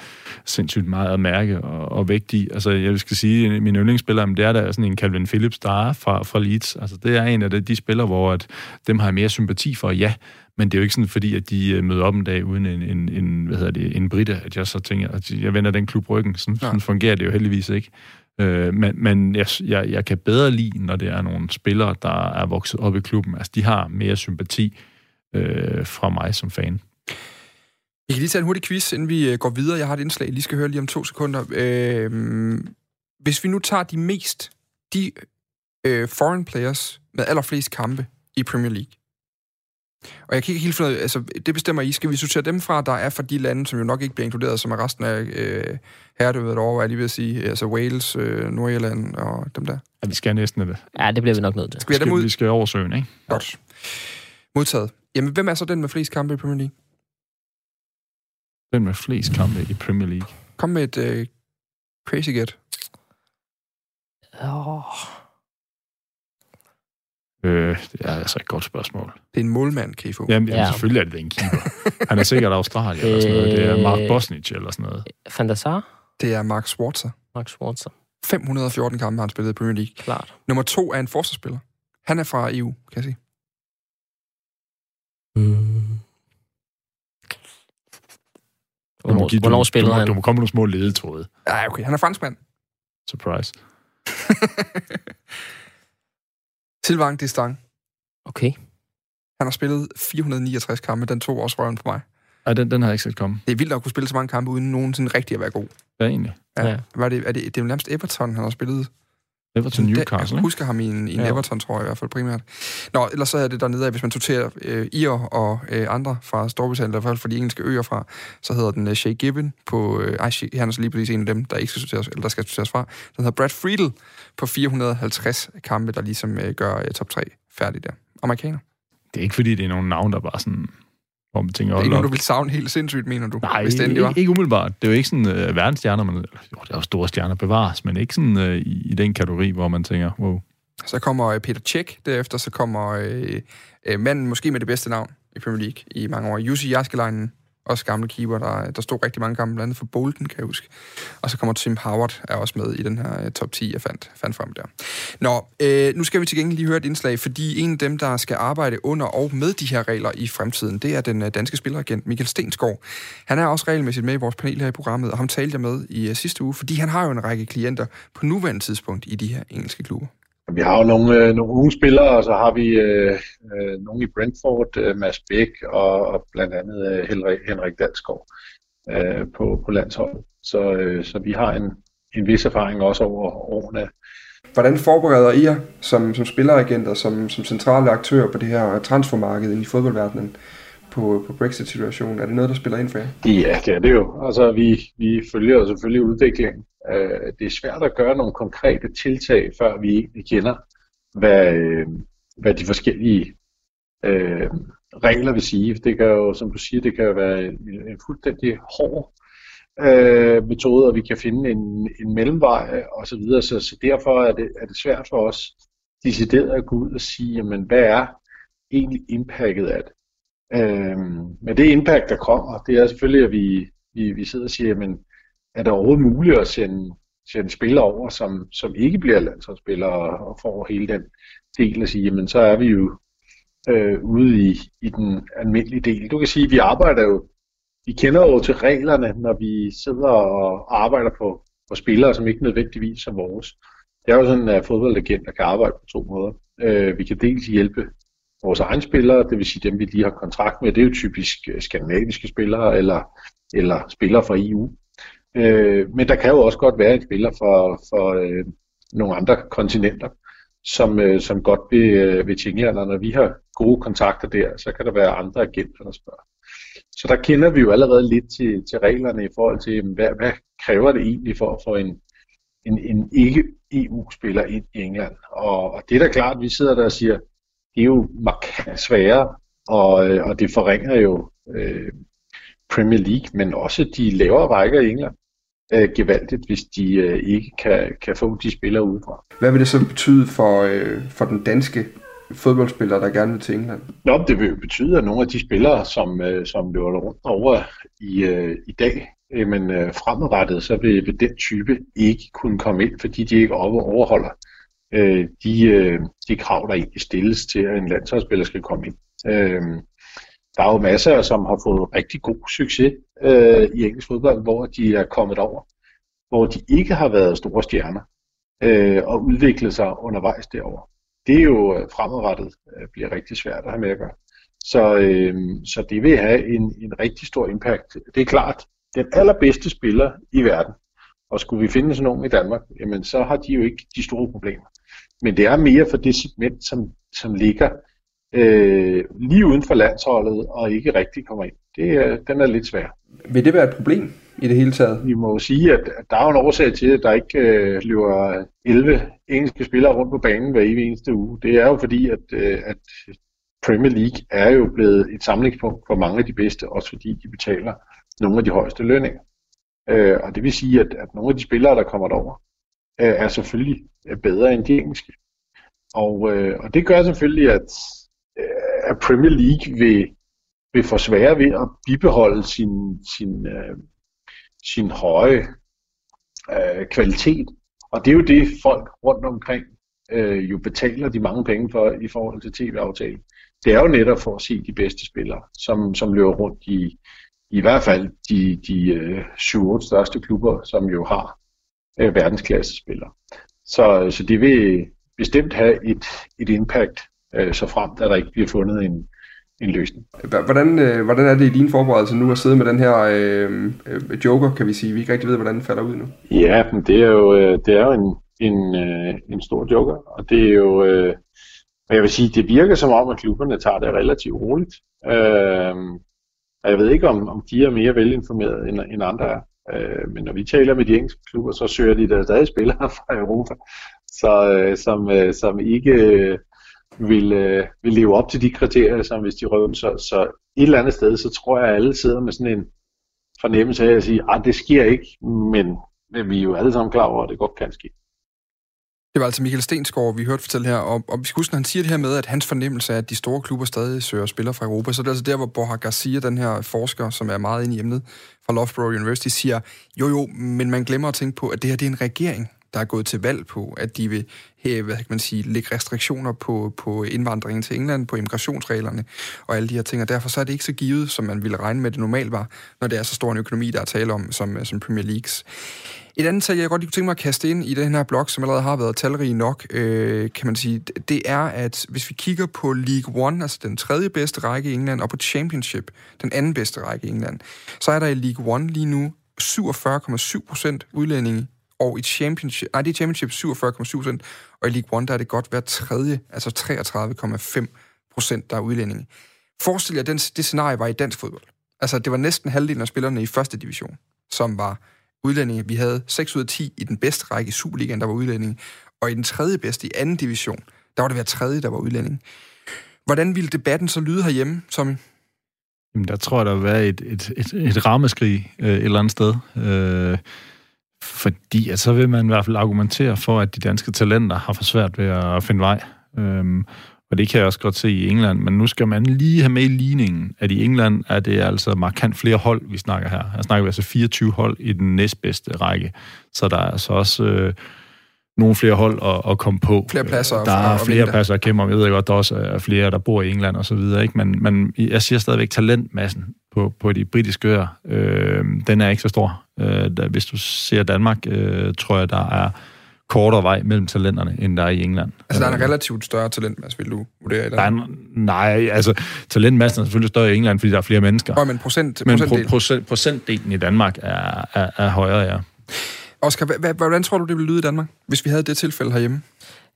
sindssygt meget at mærke og, og vægt i. Altså, jeg skal sige, at min yndlingsspiller, det er der sådan en Calvin Phillips, der er fra, fra Leeds. Altså, det er en af de, de spillere, hvor at dem har jeg mere sympati for, ja. Men det er jo ikke sådan, fordi at de øh, møder op en dag uden en, en, en hvad hedder det, en britte, at jeg så tænker, at jeg vender den klub ryggen. Sådan, sådan fungerer det jo heldigvis ikke. Øh, men men jeg, jeg, jeg kan bedre lide, når det er nogle spillere, der er vokset op i klubben. Altså, de har mere sympati øh, fra mig som fan. Vi kan lige tage en hurtig quiz, inden vi øh, går videre. Jeg har et indslag, I lige skal høre lige om to sekunder. Øh, hvis vi nu tager de mest, de øh, foreign players med allerflest kampe i Premier League. Og jeg kan ikke helt finde ud af, altså det bestemmer I. Skal vi sortere dem fra, der er fra de lande, som jo nok ikke bliver inkluderet, som er resten af øh, herredømmet over, er lige ved at sige, altså Wales, øh, Nordirland og dem der? Ja, vi skal næsten det. Ja, det bliver vi nok nødt til. Skal vi have dem ud? Vi skal over søen, ikke? Godt. Modtaget. Jamen, hvem er så den med flest kampe i Premier League? Den med flest kampe i Premier League. Kom med et øh, crazy get. Oh. Øh, det er altså et godt spørgsmål. Det er en målmand, kan I få. Jamen, jamen Ja. selvfølgelig er det en keeper. Han er sikkert Australien eller sådan noget. Det er Mark Øh. Bosnich eller sådan noget. Van der Sar, Det er Mark Schwarzer. Max Schwarzer, 514 kampe har han spillet i Premier League. klart. Nummer to er en forsvarsspiller. Han er fra EU, kan jeg sige. Mm. Du må, Hvornår, give, hvornår du, spillede du, han? du må komme med nogle små ledetråde. Ja, okay. Han er franskmand. Surprise. <laughs> Sylvain Distang. Okay. Han har spillet 469 kampe. Den tog også røven på mig. Ej, den, den har jeg ikke set komme. Det er vildt at kunne spille så mange kampe, uden nogensinde rigtig at være god. Ja, egentlig. Ja. Ja. Hvad er det, er det, det er jo nærmest Everton, han har spillet. Everton Newcastle, Jeg ikke? husker ham i en, i en Ja. Everton, tror jeg i hvert fald primært. Nå, ellers så er det dernede, at hvis man sorterer øh, Ir og øh, andre fra Storbritannien, i hvert fald fra de engelske øer fra, så hedder den øh, Shea Gibbon på... Øh, ej, han er så lige præcis en af dem, der ikke skal sorteres, eller der skal sorteres fra. Den hedder Brad Friedel på 450 kampe, der ligesom øh, gør øh, top 3 færdig der. Amerikaner. Det er ikke fordi, det er nogle navn, der bare sådan... Hvor man tænker, Det er ikke nogen, du vil savne helt sindssygt, mener du? Nej, hvis det endelig var. ikke, ikke umiddelbart. Det er jo ikke sådan uh, verdensstjerner, men jo, det er jo store stjerner bevares, men ikke sådan uh, i, i den kategori, hvor man tænker, wow. Så kommer øh, Peter Cech, derefter så kommer øh, øh, manden måske med det bedste navn i Premier League i mange år, Jussi Jaskelainen, også gamle keeper, der, der stod rigtig mange kampe, blandt andet for Bolton, kan jeg huske. Og så kommer Tim Howard, er også med i den her øh, top 10, jeg fandt, fandt frem der. Nå, øh, nu skal vi til gengæld lige høre et indslag, fordi en af dem, der skal arbejde under og med de her regler i fremtiden, det er den øh, danske spilleragent Michael Stensgaard. Han er også regelmæssigt med i vores panel her i programmet, og ham talte jeg med i øh, sidste uge, fordi han har jo en række klienter på nuværende tidspunkt i de her engelske klubber. Vi har jo nogle, øh, nogle unge spillere, og så har vi øh, øh, nogle i Brentford, øh, Mads Bæk og, og blandt andet øh, Henrik, Henrik Dalsgaard øh, på, på landsholdet. Så, øh, så vi har en, en vis erfaring også over årene. Hvordan forbereder I jer som, som spilleragenter, som, som centrale aktører på det her transfermarked i fodboldverdenen på, på Brexit-situationen? Er det noget, der spiller ind for jer? Ja, det er det jo. Altså, vi, vi følger selvfølgelig udviklingen. Øh, det er svært at gøre nogle konkrete tiltag, før vi egentlig kender, hvad, øh, hvad de forskellige øh, regler vil sige. Det kan jo, som du siger, det kan jo være en, en fuldstændig hård øh, metode, og vi kan finde en, en mellemvej og så videre. Så, så derfor er det, er det svært for os decideret at gå ud og sige, jamen, hvad er egentlig impactet af det? Øhm, men det impact, der kommer, det er selvfølgelig, at vi, vi, vi sidder og siger, jamen, er det overhovedet muligt at sende, sende spillere over, som, som ikke bliver landsholdsspillere og, og får hele den del at sige, jamen så er vi jo øh, ude i, i den almindelige del. Du kan sige, at vi arbejder jo, vi kender jo til reglerne, når vi sidder og arbejder på, på spillere, som ikke nødvendigvis er vores. Det er jo sådan, at fodboldagenter kan arbejde på to måder. Øh, vi kan dels hjælpe vores egne spillere, det vil sige dem, vi lige har kontrakt med, det er jo typisk øh, skandinaviske spillere eller, eller spillere fra EU. Øh, men der kan jo også godt være en spiller for, for øh, nogle andre kontinenter, som, øh, som godt vil, øh, vil tjene eller når vi har gode kontakter der, så kan der være andre agenter, der spørger. Så der kender vi jo allerede lidt til, til reglerne i forhold til, hvad, hvad kræver det egentlig for at få en, en, en ikke-EU-spiller ind i England. Og, og det er da klart, at vi sidder der og siger, det er jo markant sværere, og, øh, og det forringer jo øh, Premier League, men også de lavere rækker i England øh, gevaldigt, hvis de øh, ikke kan, kan få de spillere udefra. Hvad vil det så betyde for, øh, for den danske fodboldspiller, der gerne vil til England? Nå, det vil jo betyde, at nogle af de spillere, som, øh, som løber rundt over i, øh, i dag, øh, men øh, fremadrettet, så vil, vil den type ikke kunne komme ind, fordi de ikke over- overholder øh, de, øh, de krav, der egentlig stilles til, at en landsholdsspiller skal komme ind. Øh, der er jo masser, som har fået rigtig god succes øh, i engelsk fodbold, hvor de er kommet over, hvor de ikke har været store stjerner, øh, og udviklet sig undervejs derover. Det er jo øh, fremadrettet øh, bliver rigtig svært at have med at gøre. Så, øh, så det vil have en, en rigtig stor impact. Det er klart, den allerbedste spiller i verden, og skulle vi finde sådan nogen i Danmark, jamen så har de jo ikke de store problemer. Men det er mere for det segment, som, som ligger øh, lige uden for landsholdet og ikke rigtig kommer ind. Det, den er lidt svær. Vil det være et problem i det hele taget? Vi må jo sige, at, der er jo en årsag til, at der ikke øh, løber 11 engelske spillere rundt på banen hver evig eneste uge. Det er jo fordi, at, øh, at Premier League er jo blevet et samlingspunkt for mange af de bedste, også fordi de betaler nogle af de højeste lønninger. Øh, og det vil sige, at, at nogle af de spillere, der kommer derover, øh, er selvfølgelig bedre end de engelske. Og, øh, og det gør selvfølgelig, at, at Premier League vil, vil få svære ved at bibeholde sin, sin, øh, sin høje øh, kvalitet. Og det er jo det, folk rundt omkring øh, jo betaler de mange penge for i forhold til tv-aftalen. Det er jo netop for at se de bedste spillere, som, som løber rundt i, i hvert fald de, de øh, 7-8 største klubber, som jo har øh, verdensklasse spillere. Så, så det vil bestemt have et, et impact, øh, så frem at der ikke bliver fundet en, en løsning. Hvordan, øh, hvordan er det i din forberedelse nu at sidde med den her øh, øh, joker, kan vi sige? Vi ikke rigtig ved, hvordan den falder ud nu. Ja, men det er jo, øh, det er jo en, en, øh, en stor joker, og det er jo, øh, jeg vil sige, det virker som om, at klubberne tager det relativt roligt. Øh, og jeg ved ikke, om, om de er mere velinformerede end, end andre er. Øh, men når vi taler med de engelske klubber, så søger de der stadig spillere <laughs> fra Europa, så, øh, som, øh, som ikke vil, øh, vil leve op til de kriterier, som hvis de røver Så, så et eller andet sted, så tror jeg, at alle sidder med sådan en fornemmelse af at sige, at det sker ikke, men, men vi er jo alle sammen klar over, at det godt kan ske. Det var altså Michael Stensgaard, vi hørte fortælle her, og, og vi skal huske, når han siger det her med, at hans fornemmelse er, at de store klubber stadig søger spillere fra Europa, så det er altså der, hvor Borja Garcia, den her forsker, som er meget inde i emnet fra Loughborough University, siger, jo jo, men man glemmer at tænke på, at det her det er en regering, der er gået til valg på, at de vil have, hvad kan man sige, lægge restriktioner på, på indvandringen til England, på immigrationsreglerne og alle de her ting, og derfor så er det ikke så givet, som man ville regne med, det normalt var, når det er så stor en økonomi, der er tale om, som, som Premier Leagues. Et andet tal, jeg godt lige kunne tænke mig at kaste ind i den her blog, som allerede har været talrig nok, øh, kan man sige, det er, at hvis vi kigger på League One, altså den tredje bedste række i England, og på Championship, den anden bedste række i England, så er der i League One lige nu 47,7 procent udlændinge, og i Championship, nej, det er Championship 47,7 procent, og i League One, der er det godt hver tredje, altså 33,5 procent, der er udlændinge. Forestil jer, at den, det scenarie var i dansk fodbold. Altså, det var næsten halvdelen af spillerne i første division, som var udlændinge. Vi havde 6 ud af 10 i den bedste række i Superligaen, der var udlændinge. Og i den tredje bedste i anden division, der var det hver tredje, der var udlænding. Hvordan ville debatten så lyde herhjemme, Tommy? Jamen, der tror jeg, der vil være et, et, et, et rammeskrig øh, et eller andet sted. Øh, fordi at så vil man i hvert fald argumentere for, at de danske talenter har for svært ved at finde vej. Øh, og det kan jeg også godt se i England, men nu skal man lige have med i ligningen, at i England er det altså markant flere hold, vi snakker her. Her snakker vi altså 24 hold i den næstbedste række. Så der er altså også øh, nogle flere hold at, at komme på. Flere pladser. Der er flere pladser at kæmpe om. Jeg ved godt, der også er flere, der bor i England og så videre. Ikke? Men, men jeg siger stadigvæk talentmassen på, på de britiske øer. Øh, den er ikke så stor. Øh, der, hvis du ser Danmark, øh, tror jeg, der er kortere vej mellem talenterne, end der er i England. Altså, der er en relativt større talentmasse, vil du vurdere? Der er en, nej, altså, talentmassen er selvfølgelig større i England, fordi der er flere mennesker. Ja, men procent, men procentdel. procent, procentdelen i Danmark er, er, er højere, ja. Oscar, hvordan tror du, det ville lyde i Danmark, hvis vi havde det tilfælde herhjemme?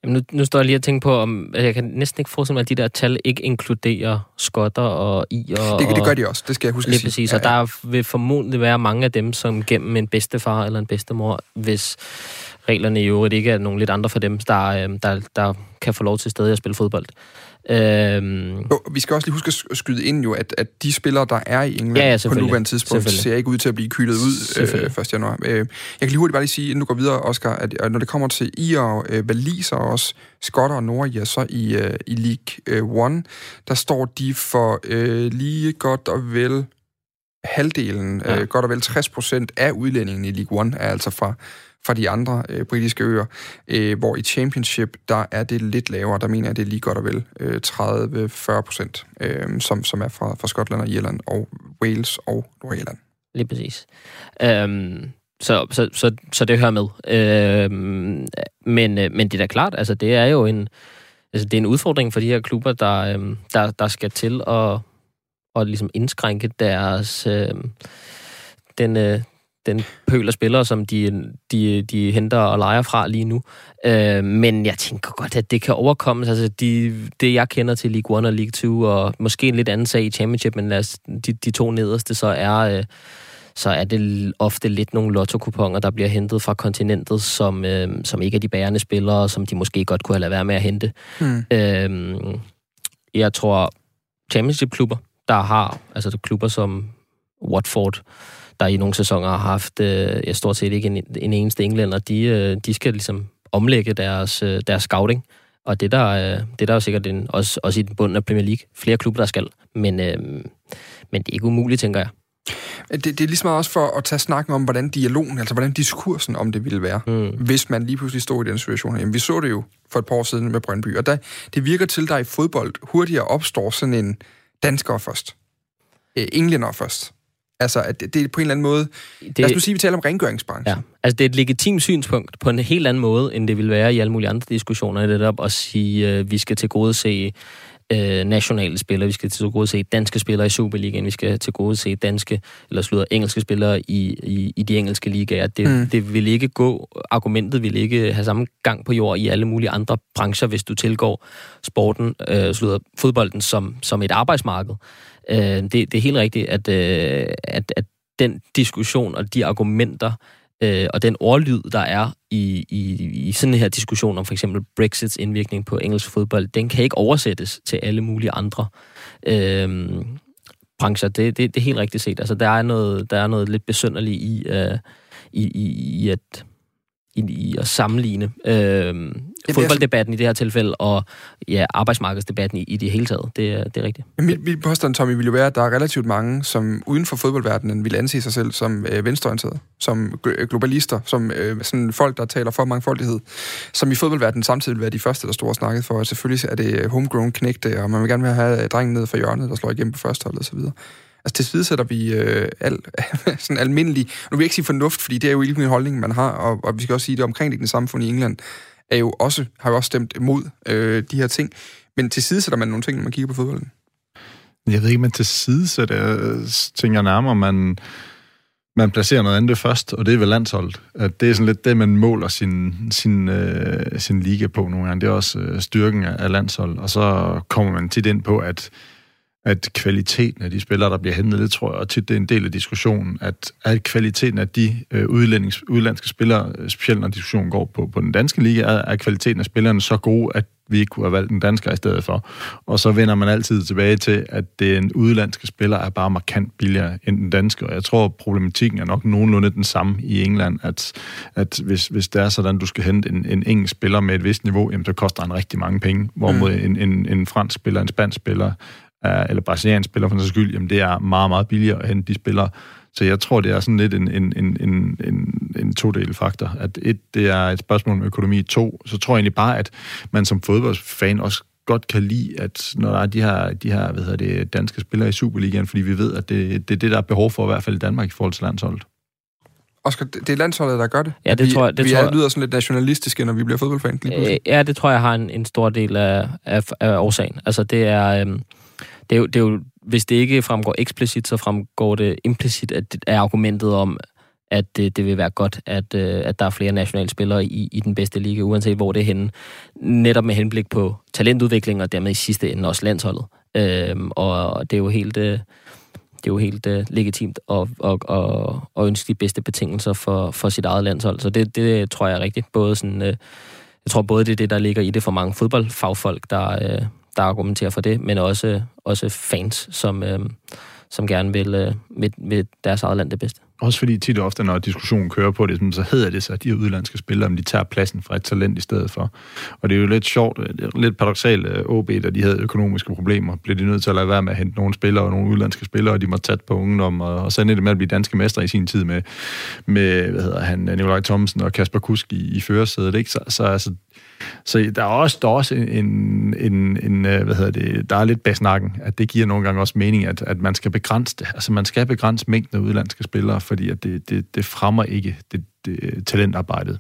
Jamen, nu, nu står jeg lige og tænker på, om jeg kan næsten ikke forestille mig, at de der tal ikke inkluderer skotter og i og... Det, det gør de også, det skal jeg huske lige at sige. præcis, ja, ja. og der vil formodentlig være mange af dem, som gennem en bedstefar eller en bedstemor, hvis reglerne i øvrigt ikke er nogen lidt andre for dem, der, øh, der, der kan få lov til stadig at spille fodbold. Øhm, jo, vi skal også lige huske at skyde ind jo, at, at de spillere, der er i England ja, ja, på nuværende tidspunkt, ser ikke ud til at blive kylet ud øh, 1. januar. Øh, jeg kan lige hurtigt bare lige sige, inden du går videre, Oscar, at når det kommer til I og øh, Waliser og også skotter og nordier, så i, øh, i League 1, øh, der står de for øh, lige godt og vel halvdelen, ja. øh, godt og vel 60 procent af udlændingen i League 1 er altså fra fra de andre øh, britiske øer, øh, hvor i Championship, der er det lidt lavere, der mener jeg, det er lige godt og vel øh, 30-40 procent, øh, som, som er fra, fra Skotland og Irland og Wales og Nordirland. Lige præcis. Øhm, så, så, så, så det hører med. Øhm, men, øh, men det er da klart, altså det er jo en, altså, det er en udfordring for de her klubber, der, øhm, der, der skal til at, at ligesom indskrænke deres... Øhm, den, øh, den pøl af spillere, som de, de, de henter og leger fra lige nu. Øh, men jeg tænker godt, at det kan overkommes. Altså, de, det jeg kender til League 1 og League 2, og måske en lidt anden sag i Championship, men lad os, de, de to nederste, så er... Øh, så er det ofte lidt nogle lotto der bliver hentet fra kontinentet, som, øh, som ikke er de bærende spillere, som de måske godt kunne have lavet være med at hente. Mm. Øh, jeg tror, championship-klubber, der har, altså klubber som Watford, der i nogle sæsoner har haft, øh, ja, stort set ikke en, en eneste englænder, de, øh, de skal ligesom omlægge deres, øh, deres scouting. Og det der, øh, det der er jo sikkert en, også, også i den bunden af Premier League. Flere klubber, der skal. Men, øh, men det er ikke umuligt, tænker jeg. Det, det er ligesom også for at tage snakken om, hvordan dialogen, altså hvordan diskursen om det ville være, mm. hvis man lige pludselig stod i den situation. Jamen, vi så det jo for et par år siden med Brøndby, og der, det virker til, der i fodbold hurtigere opstår sådan en dansker først, øh, englænder først, Altså, at det, det er på en eller anden måde... Det, lad os nu sige, at vi taler om rengøringsbranchen. Ja, altså det er et legitimt synspunkt på en helt anden måde, end det vil være i alle mulige andre diskussioner. Det er at sige, at øh, vi skal til gode se øh, nationale spillere, vi skal til gode se danske spillere i Superligaen, vi skal til gode se danske, eller slutter engelske spillere i, i, i de engelske ligaer. Det, mm. det vil ikke gå, argumentet vil ikke have samme gang på jord i alle mulige andre brancher, hvis du tilgår sporten, øh, slutter fodbolden som, som et arbejdsmarked. Øh, det, det er helt rigtigt, at, øh, at, at den diskussion og de argumenter øh, og den ordlyd, der er i, i, i sådan her diskussion om for eksempel Brexits indvirkning på engelsk fodbold, den kan ikke oversættes til alle mulige andre øh, brancher. Det, det, det er helt rigtigt set. Altså, der er noget, der er noget lidt besynderligt i, øh, i, i, i at i, i at sammenligne øh, fodbolddebatten i det her tilfælde, og ja, arbejdsmarkedsdebatten i, i det hele taget. Det, det er rigtigt. Mit, mit påstand, Tommy, vil jo være, at der er relativt mange, som uden for fodboldverdenen vil anse sig selv som øh, venstreorienterede, som globalister, som øh, sådan folk, der taler for mangfoldighed, som i fodboldverdenen samtidig vil være de første, der står og snakket for, at selvfølgelig er det homegrown knægte, og man vil gerne have drengen ned fra hjørnet, der slår igennem på første hold og så videre. Altså til side sætter vi øh, al, <laughs> sådan almindelig, nu vil jeg ikke sige fornuft, fordi det er jo ikke en holdning, man har, og, og vi skal også sige, at det omkringliggende samfund i England er jo også, har jo også stemt imod øh, de her ting. Men til side sætter man nogle ting, når man kigger på fodbolden. Jeg ved ikke, men til side sætter tænker nærmere, man, man placerer noget andet først, og det er vel landsholdet. At det er sådan lidt det, man måler sin, sin, øh, sin liga på nogle gange. Det er også øh, styrken af, af landsholdet. Og så kommer man tit ind på, at at kvaliteten af de spillere, der bliver hentet, det tror jeg tit, det er en del af diskussionen, at, at kvaliteten af de øh, udlandske spillere, specielt når diskussionen går på, på den danske liga, er, er kvaliteten af spillerne så god, at vi ikke kunne have valgt en dansker i stedet for. Og så vender man altid tilbage til, at den udlandske spiller er bare markant billigere end den danske. Og jeg tror, problematikken er nok nogenlunde den samme i England, at, at hvis, hvis det er sådan, du skal hente en, en engelsk spiller med et vist niveau, jamen, så koster han rigtig mange penge. Hvorimod mm. en, en, en fransk spiller, en spansk spiller, eller brasiliansk spiller for den skyld, jamen det er meget, meget billigere at hente de spillere. Så jeg tror, det er sådan lidt en, en, en, en, en, en to-del faktor. At et, det er et spørgsmål om økonomi. To, så tror jeg egentlig bare, at man som fodboldfan også godt kan lide, at når der er de her, de her hvad hedder det, danske spillere i Superligaen, fordi vi ved, at det, det er det, der er behov for, i hvert fald i Danmark, i forhold til landsholdet. Oscar, det er landsholdet, der gør det. Ja, det vi, tror jeg. Det vi tror er, lyder sådan lidt nationalistiske, når vi bliver fodboldfan. Lige øh, ja, det tror jeg har en, en stor del af, af, af årsagen. Altså, det er... Øhm, det er, jo, det er jo, hvis det ikke fremgår eksplicit, så fremgår det implicit at det er argumentet om, at det, det vil være godt, at, øh, at der er flere nationale spillere i, i den bedste liga, uanset hvor det er henne. Netop med henblik på talentudvikling, og dermed i sidste ende også landsholdet. Øhm, og det er jo helt... Øh, det er jo helt uh, legitimt at, at, at, at ønske de bedste betingelser for, for sit eget landshold. Så det, det tror jeg er rigtigt. Både sådan, uh, jeg tror både det er det, der ligger i det for mange fodboldfagfolk, der, uh, der argumenterer for det, men også, også fans, som, øh, som gerne vil, øh, vil, vil deres eget land det bedste. Også fordi tit og ofte, når diskussionen kører på det, så hedder det så, at de udlandske spillere, om de tager pladsen fra et talent i stedet for. Og det er jo lidt sjovt, øh, lidt paradoxalt, at øh, OB, da de havde økonomiske problemer, blev de nødt til at lade være med at hente nogle spillere og nogle udlandske spillere, og de måtte tage på ungdom, og, og så endte det med at blive danske mestre i sin tid med, med hvad hedder han, øh, Nikolaj Thomsen og Kasper Kusk i, i førersædet. Ikke? Så, så altså, så der er også, der er også en, en, en, øh, hvad hedder det, der er lidt bag snakken, at det giver nogle gange også mening, at, at man skal begrænse det. Altså man skal begrænse mængden af udlandske spillere, fordi at det, det, det fremmer ikke det, det, øh, talentarbejdet.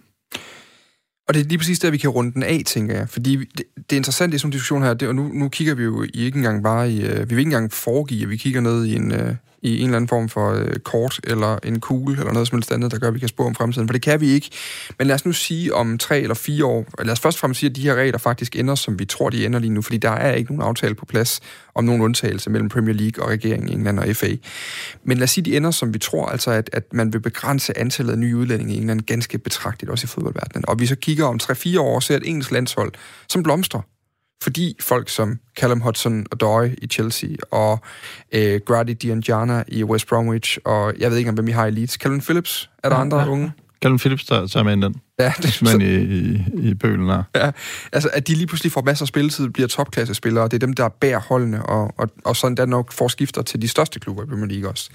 Og det er lige præcis der, vi kan runde den af, tænker jeg. Fordi det, det er interessant i sådan en diskussion her, det, og nu, nu kigger vi jo ikke engang bare i... Øh, vi vil ikke engang foregive, at vi kigger ned i en, i en eller anden form for øh, kort, eller en kugle, eller noget som helst andet, der gør, at vi kan spå om fremtiden. For det kan vi ikke. Men lad os nu sige om tre eller fire år, lad os først og fremmest sige, at de her regler faktisk ender, som vi tror, de ender lige nu, fordi der er ikke nogen aftale på plads om nogen undtagelse mellem Premier League og regeringen i England og FA. Men lad os sige, de ender, som vi tror, altså at, at man vil begrænse antallet af nye udlændinge i England ganske betragteligt, også i fodboldverdenen. Og vi så kigger om 3-4 år, ser et engelsk landshold, som blomstrer fordi folk som Callum Hudson og Doy i Chelsea, og øh, Grady Dianjana i West Bromwich, og jeg ved ikke, om hvem I har i Leeds. Calvin Phillips, er der ja, andre ja. unge? Calvin Phillips tager, tager med ind den. Ja, det, så, i, i, i bølen her. Ja, altså at de lige pludselig får masser af spilletid, bliver topklassespillere, og det er dem, der bærer holdene, og, og, og sådan der nok får skifter til de største klubber i Premier League også.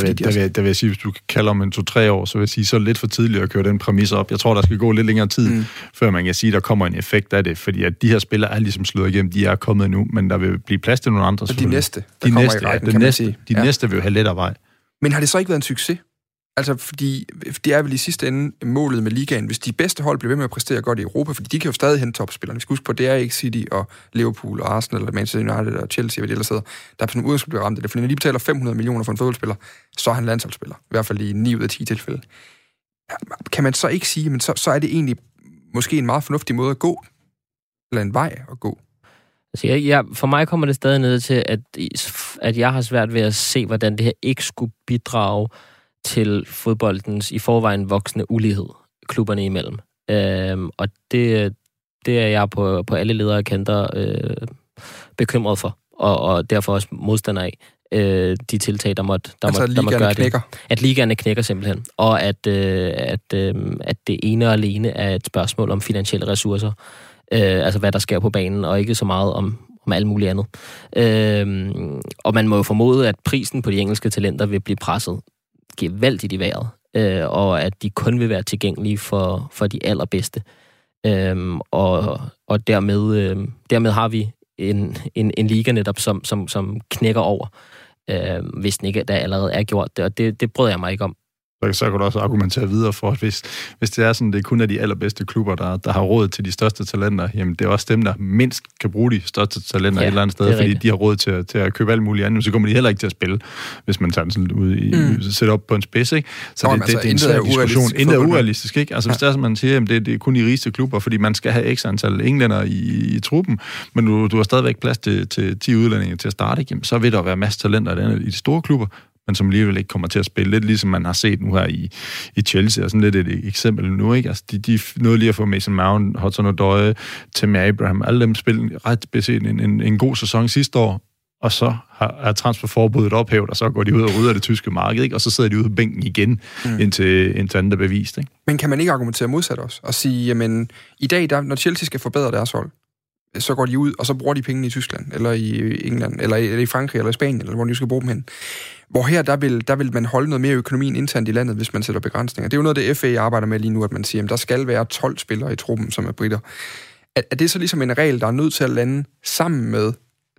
Der vil, der, vil, der vil jeg sige, hvis du kalder om en to-tre år, så vil jeg sige, så lidt for tidligt at køre den præmis op. Jeg tror, der skal gå lidt længere tid, mm. før man kan sige, der kommer en effekt af det, fordi at de her spillere er ligesom slået igennem, de er kommet nu, men der vil blive plads til nogle andre. Og de næste, der de næste, i rækken, ja, de næste, de ja. næste vil jo have lettere vej. Men har det så ikke været en succes? Altså, fordi det er vel i sidste ende målet med ligaen, hvis de bedste hold bliver ved med at præstere godt i Europa, fordi de kan jo stadig hente topspillerne. Vi skal huske på, det er ikke City og Liverpool og Arsenal eller Manchester United og Chelsea, hvad de ellers hedder, der er sådan udgangspunkt bliver ramt af det. Fordi når de betaler 500 millioner for en fodboldspiller, så er han landsholdsspiller. I hvert fald i 9 ud af 10 tilfælde. Kan man så ikke sige, men så, så er det egentlig måske en meget fornuftig måde at gå, eller en vej at gå? Altså, jeg, jeg, for mig kommer det stadig ned til, at, at jeg har svært ved at se, hvordan det her ikke skulle bidrage til fodboldens i forvejen voksende ulighed klubberne imellem. Øhm, og det, det er jeg på, på alle ledere kanter øh, bekymret for, og, og derfor også modstander af øh, de tiltag, der måtte, der altså, måtte, der måtte gøre knækker. det. At ligaerne knækker simpelthen. Og at, øh, at, øh, at det ene og alene er et spørgsmål om finansielle ressourcer. Øh, altså hvad der sker på banen, og ikke så meget om, om alt muligt andet. Øh, og man må jo formode, at prisen på de engelske talenter vil blive presset gevaldigt i vejret, øh, og at de kun vil være tilgængelige for, for de allerbedste. Øhm, og, og dermed, øh, dermed har vi en, en, en liga netop, som, som, som knækker over, øh, hvis den ikke der allerede er gjort det, og det, det bryder jeg mig ikke om så, så kan du også argumentere videre for, at hvis, hvis det er sådan, det kun er de allerbedste klubber, der, der har råd til de største talenter, jamen det er også dem, der mindst kan bruge de største talenter ja, et eller andet sted, fordi rigtigt. de har råd til, til at købe alt muligt andet, så kommer de heller ikke til at spille, hvis man tager den sådan ud i, mm. sætter op på en spids, ikke? Så Nå, det, altså, det, det, er en svær diskussion. Intet er urealistisk, ikke? Altså ja. hvis det er, som man siger, jamen, det, det er kun de rigeste klubber, fordi man skal have x antal englænder i, i truppen, men du, du har stadigvæk plads til, til 10 udlændinge til at starte, ikke? Jamen, så vil der være masser talenter i de store klubber, men som alligevel ikke kommer til at spille. Lidt ligesom man har set nu her i, i Chelsea, og sådan lidt et eksempel nu, ikke? Altså, de, de nåede lige at få Mason Mount, Hudson O'Doy, Tim Abraham, alle dem spillede ret beset en, en, en god sæson sidste år, og så har, er transferforbuddet ophævet, og så går de ud og rydder det tyske marked, ikke? og så sidder de ude på bænken igen, mm. indtil, indtil andet er bevist. Ikke? Men kan man ikke argumentere modsat også, og sige, jamen, i dag, der, når Chelsea skal forbedre deres hold, så går de ud, og så bruger de pengene i Tyskland, eller i England, eller i, eller i Frankrig, eller i Spanien, eller hvor de skal bruge dem hen. Hvor her, der vil, der vil man holde noget mere økonomien internt i landet, hvis man sætter begrænsninger. Det er jo noget, det FA arbejder med lige nu, at man siger, at der skal være 12 spillere i truppen, som er britter. Er, er det så ligesom en regel, der er nødt til at lande sammen med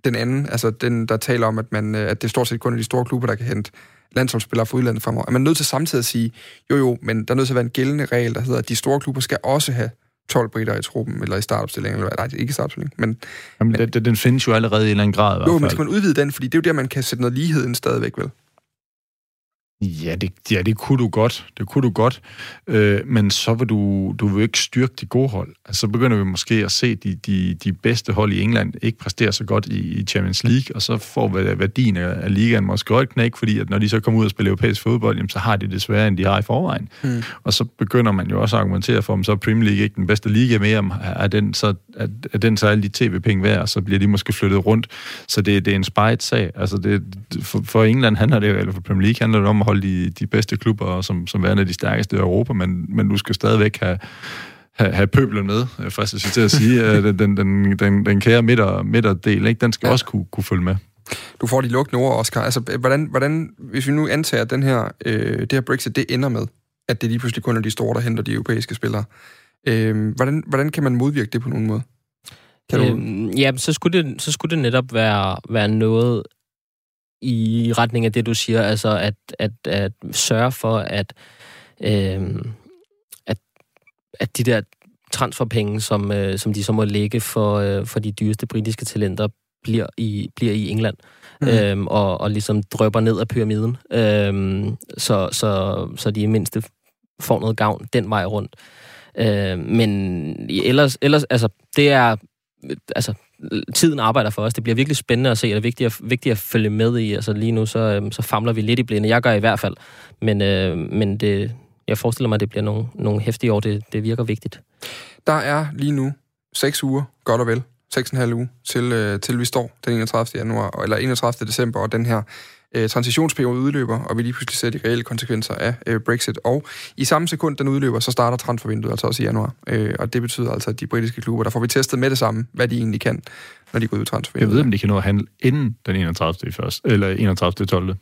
den anden, altså den, der taler om, at, man, øh, at det stort set kun er de store klubber, der kan hente landsholdsspillere fra udlandet fremover. Er man nødt til samtidig at sige, jo jo, men der er nødt til at være en gældende regel, der hedder, at de store klubber skal også have 12 britter i truppen, eller i startopstilling, eller nej, ikke startopstilling, men... Jamen, men den, den findes jo allerede i en eller anden grad, i Jo, men skal man udvide den, fordi det er jo der, man kan sætte noget lighed ind stadigvæk, vel? Ja, det, ja, det kunne du godt. Det kunne du godt. Øh, men så vil du, du vil ikke styrke de gode hold. Altså, så begynder vi måske at se de, de, de bedste hold i England ikke præstere så godt i, i Champions League, og så får værdien af, af ligaen måske også knæk, fordi at når de så kommer ud og spiller europæisk fodbold, jamen, så har de det sværere, end de har i forvejen. Mm. Og så begynder man jo også at argumentere for, om så er Premier League ikke den bedste liga mere, er den så, er, er den så alle de tv-penge værd, og så bliver de måske flyttet rundt. Så det, det er en spejt sag. Altså, det, for, for England handler det, eller for Premier League handler det om at holde de, de bedste klubber som, som værende de stærkeste i Europa, men, men du skal stadigvæk have, have, have pøblen med, jeg fristes til at sige. den, den, den, den, den kære midter, midterdel, ikke? den skal ja. også kunne, kunne følge med. Du får de lukkende ord, Oscar. Altså, hvordan, hvordan, hvis vi nu antager, at den her, øh, det her Brexit, det ender med, at det lige pludselig kun er de store, der henter de europæiske spillere, Øh, hvordan, hvordan kan man modvirke det på nogen måde? Kan du... Øhm, ja, så skulle, det, så skulle det netop være, være noget i retning af det, du siger, altså at, at, at sørge for, at, øhm, at, at de der transferpenge, som, øh, som de så må lægge for, øh, for de dyreste britiske talenter, bliver i, bliver i England. Mm. Øhm, og, og ligesom drøber ned af pyramiden, øhm, så, så, så de i mindste får noget gavn den vej rundt. Øh, men ellers, ellers, altså, det er, altså, tiden arbejder for os. Det bliver virkelig spændende at se, og det er vigtigt at, vigtigt at følge med i. Altså lige nu, så, øhm, så famler vi lidt i blinde. Jeg gør i hvert fald. Men, øh, men det, jeg forestiller mig, at det bliver nogle, nogle hæftige år. Det, det virker vigtigt. Der er lige nu seks uger, godt og vel, seks og en halv uge, til, øh, til vi står den 31. januar, eller 31. december, og den her øh, transitionsperiode udløber, og vi lige pludselig ser de reelle konsekvenser af øh, Brexit. Og i samme sekund, den udløber, så starter transfervinduet altså også i januar. Øh, og det betyder altså, at de britiske klubber, der får vi testet med det samme, hvad de egentlig kan, når de går ud i transfervinduet. Jeg ved, om de kan nå at handle inden den 31. Først, eller 31. 12.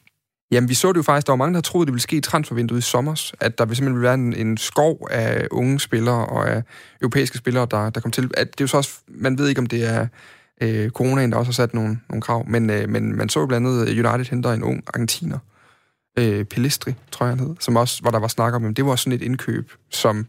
Jamen, vi så det jo faktisk, der var mange, der troede, det ville ske i transfervinduet i sommer, at der vil simpelthen være en, en skov af unge spillere og af europæiske spillere, der, der kom til. At det er jo så også, man ved ikke, om det er øh, coronaen, der også har sat nogle, nogle krav, men, øh, men man så jo blandt andet, øh, United henter en ung argentiner, øh, Pelistri, tror jeg han hed, som også, hvor der var snak om, det var også sådan et indkøb, som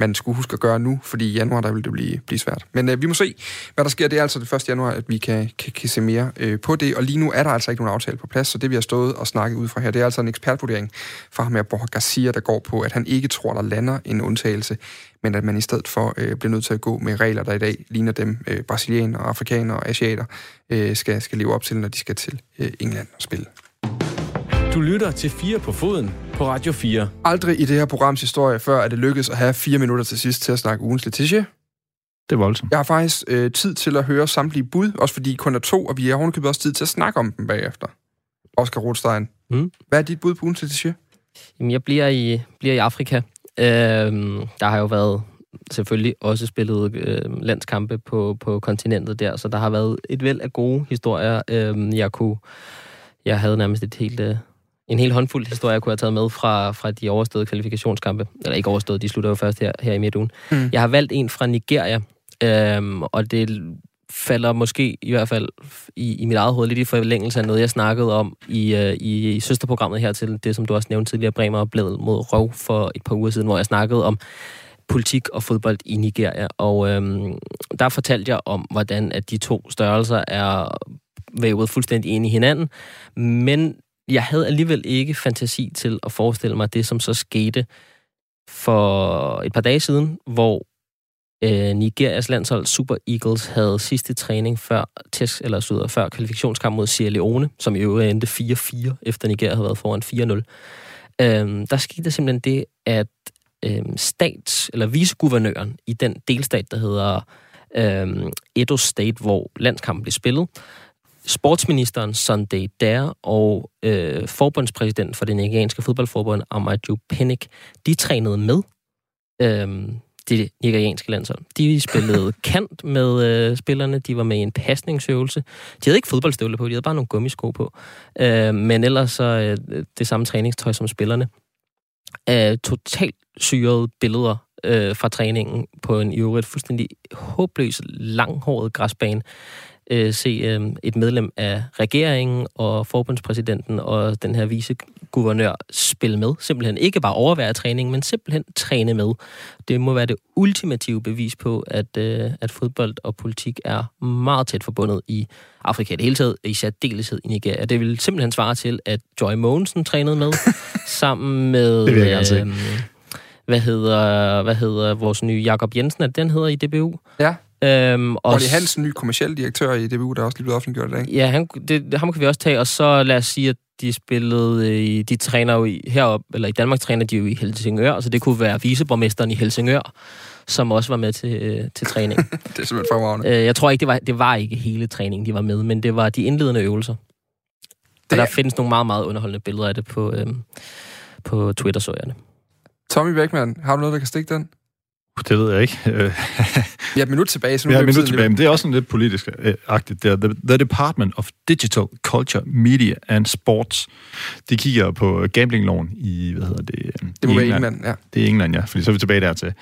man skulle huske at gøre nu, fordi i januar, der ville det blive, blive svært. Men øh, vi må se, hvad der sker. Det er altså det 1. januar, at vi kan, kan, kan se mere øh, på det, og lige nu er der altså ikke nogen aftale på plads, så det vi har stået og snakket ud fra her, det er altså en ekspertvurdering fra ham her, Borja Garcia, der går på, at han ikke tror, der lander en undtagelse, men at man i stedet for øh, bliver nødt til at gå med regler, der i dag ligner dem øh, brasilianere, afrikanere og asiater øh, skal, skal leve op til, når de skal til øh, England og spille. Du lytter til 4 på foden på Radio 4. Aldrig i det her programs historie før er det lykkedes at have fire minutter til sidst til at snakke ugens Letitia. Det er voldsomt. Jeg har faktisk øh, tid til at høre samtlige bud, også fordi kun er to, og vi har ovenikøbet også tid til at snakke om dem bagefter. Oscar Rothstein, Mm. hvad er dit bud på ugens Letitia? Jamen, jeg bliver i, bliver i Afrika. Øhm, der har jo været selvfølgelig også spillet øh, landskampe på, på kontinentet der, så der har været et væld af gode historier. Øhm, jeg kunne, jeg havde nærmest et helt, øh, en hel håndfuld historie, jeg kunne have taget med fra, fra de overståede kvalifikationskampe. Eller ikke overstået, de slutter jo først her, her i midtugen. Mm. Jeg har valgt en fra Nigeria, øhm, og det falder måske i hvert fald i, i mit eget hoved lidt i forlængelse af noget, jeg snakkede om i, øh, i, i søsterprogrammet her til det, som du også nævnte tidligere, Bremer og mod røv for et par uger siden, hvor jeg snakkede om politik og fodbold i Nigeria. Og øhm, der fortalte jeg om, hvordan at de to størrelser er vævet fuldstændig ind i hinanden. Men jeg havde alligevel ikke fantasi til at forestille mig det, som så skete for et par dage siden, hvor øh, Nigerias landshold Super Eagles havde sidste træning før, test, eller så, før kvalifikationskamp mod Sierra Leone, som i øvrigt endte 4-4, efter Nigeria havde været foran 4-0. Øhm, der skete der simpelthen det, at øhm, stats- eller viceguvernøren i den delstat, der hedder øhm, Edo State, hvor landskampen blev spillet, sportsministeren Sunday Dare og øh, forbundspræsidenten for det nigerianske fodboldforbund, Amaju Pinnick, de trænede med øhm, det nigerianske landshold. De spillede <laughs> kant med øh, spillerne, de var med i en pasningsøvelse. De havde ikke fodboldstøvler på, de havde bare nogle gummisko på. Øh, men ellers så øh, det samme træningstøj som spillerne. Øh, totalt syrede billeder øh, fra træningen på en i øvrigt fuldstændig håbløs, langhåret græsbane. Øh, se øh, et medlem af regeringen og forbundspræsidenten og den her viceguvernør spille med. Simpelthen ikke bare overvære træningen, men simpelthen træne med. Det må være det ultimative bevis på, at, øh, at fodbold og politik er meget tæt forbundet i Afrika i det hele taget, i særdeleshed i Nigeria. Det vil simpelthen svare til, at Joy Mogensen trænede med, <laughs> sammen med... Det vil jeg gerne øhm, hvad hedder, hvad hedder vores nye Jakob Jensen, at den hedder i DBU. Ja. Øhm, og Olli Hansen, ny kommersiel direktør i DBU, der er også lige blevet offentliggjort i dag. Ja, han, det, ham kan vi også tage, og så lad os sige, at de spillede i, de træner jo i, herop, eller i Danmark træner de jo i Helsingør, så det kunne være viceborgmesteren i Helsingør, som også var med til, øh, til træning. <laughs> Det er simpelthen fremragende. øh, jeg tror ikke, det var, det var ikke hele træningen, de var med, men det var de indledende øvelser. Og Det der er- findes nogle meget, meget underholdende billeder af det på, øhm, på Twitter, så jeg det. Tommy Beckmann, har du noget, der kan stikke den? Det ved jeg ikke. Vi har et minut tilbage, så nu løber et minut tilbage, men det er også sådan lidt politisk-agtigt. Det er the, the Department of Digital Culture, Media and Sports. De kigger på gamblingloven i, hvad hedder det? Det må i være England, ja. Det er England, ja, fordi så er vi tilbage dertil.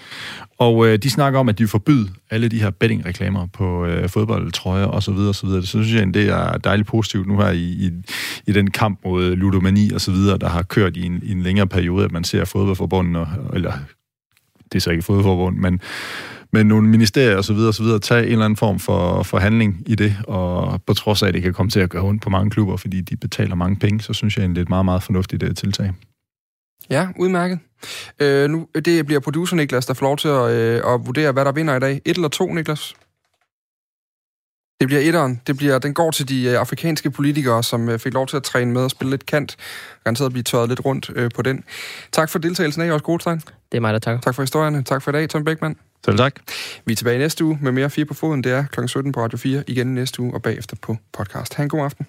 Og øh, de snakker om, at de vil forbyde alle de her betting-reklamer på øh, fodboldtrøjer og så videre og så videre. Det synes jeg, det er dejligt positivt nu her i, i, i den kamp mod ludomani og så videre, der har kørt i en, i en længere periode, at man ser fodboldforbundet, og, eller det er så ikke fodforbund, men, men nogle ministerier og så videre, og så videre, tage en eller anden form for forhandling i det, og på trods af, at det kan komme til at gøre ondt på mange klubber, fordi de betaler mange penge, så synes jeg egentlig, det er et meget, meget fornuftigt uh, tiltag. Ja, udmærket. Øh, nu, det bliver producer Niklas, der får lov til at, øh, at vurdere, hvad der vinder i dag. Et eller to, Niklas? Det bliver etteren. Det bliver, den går til de øh, afrikanske politikere, som øh, fik lov til at træne med og spille lidt kant. Garanteret blive tørret lidt rundt øh, på den. Tak for deltagelsen af, også Goldstein. Det er mig, der takker. Tak for historierne. Tak for i dag, Tom Beckmann. Selv tak. Vi er tilbage næste uge med mere 4 på foden. Det er kl. 17 på Radio 4 igen næste uge og bagefter på podcast. Ha' en god aften.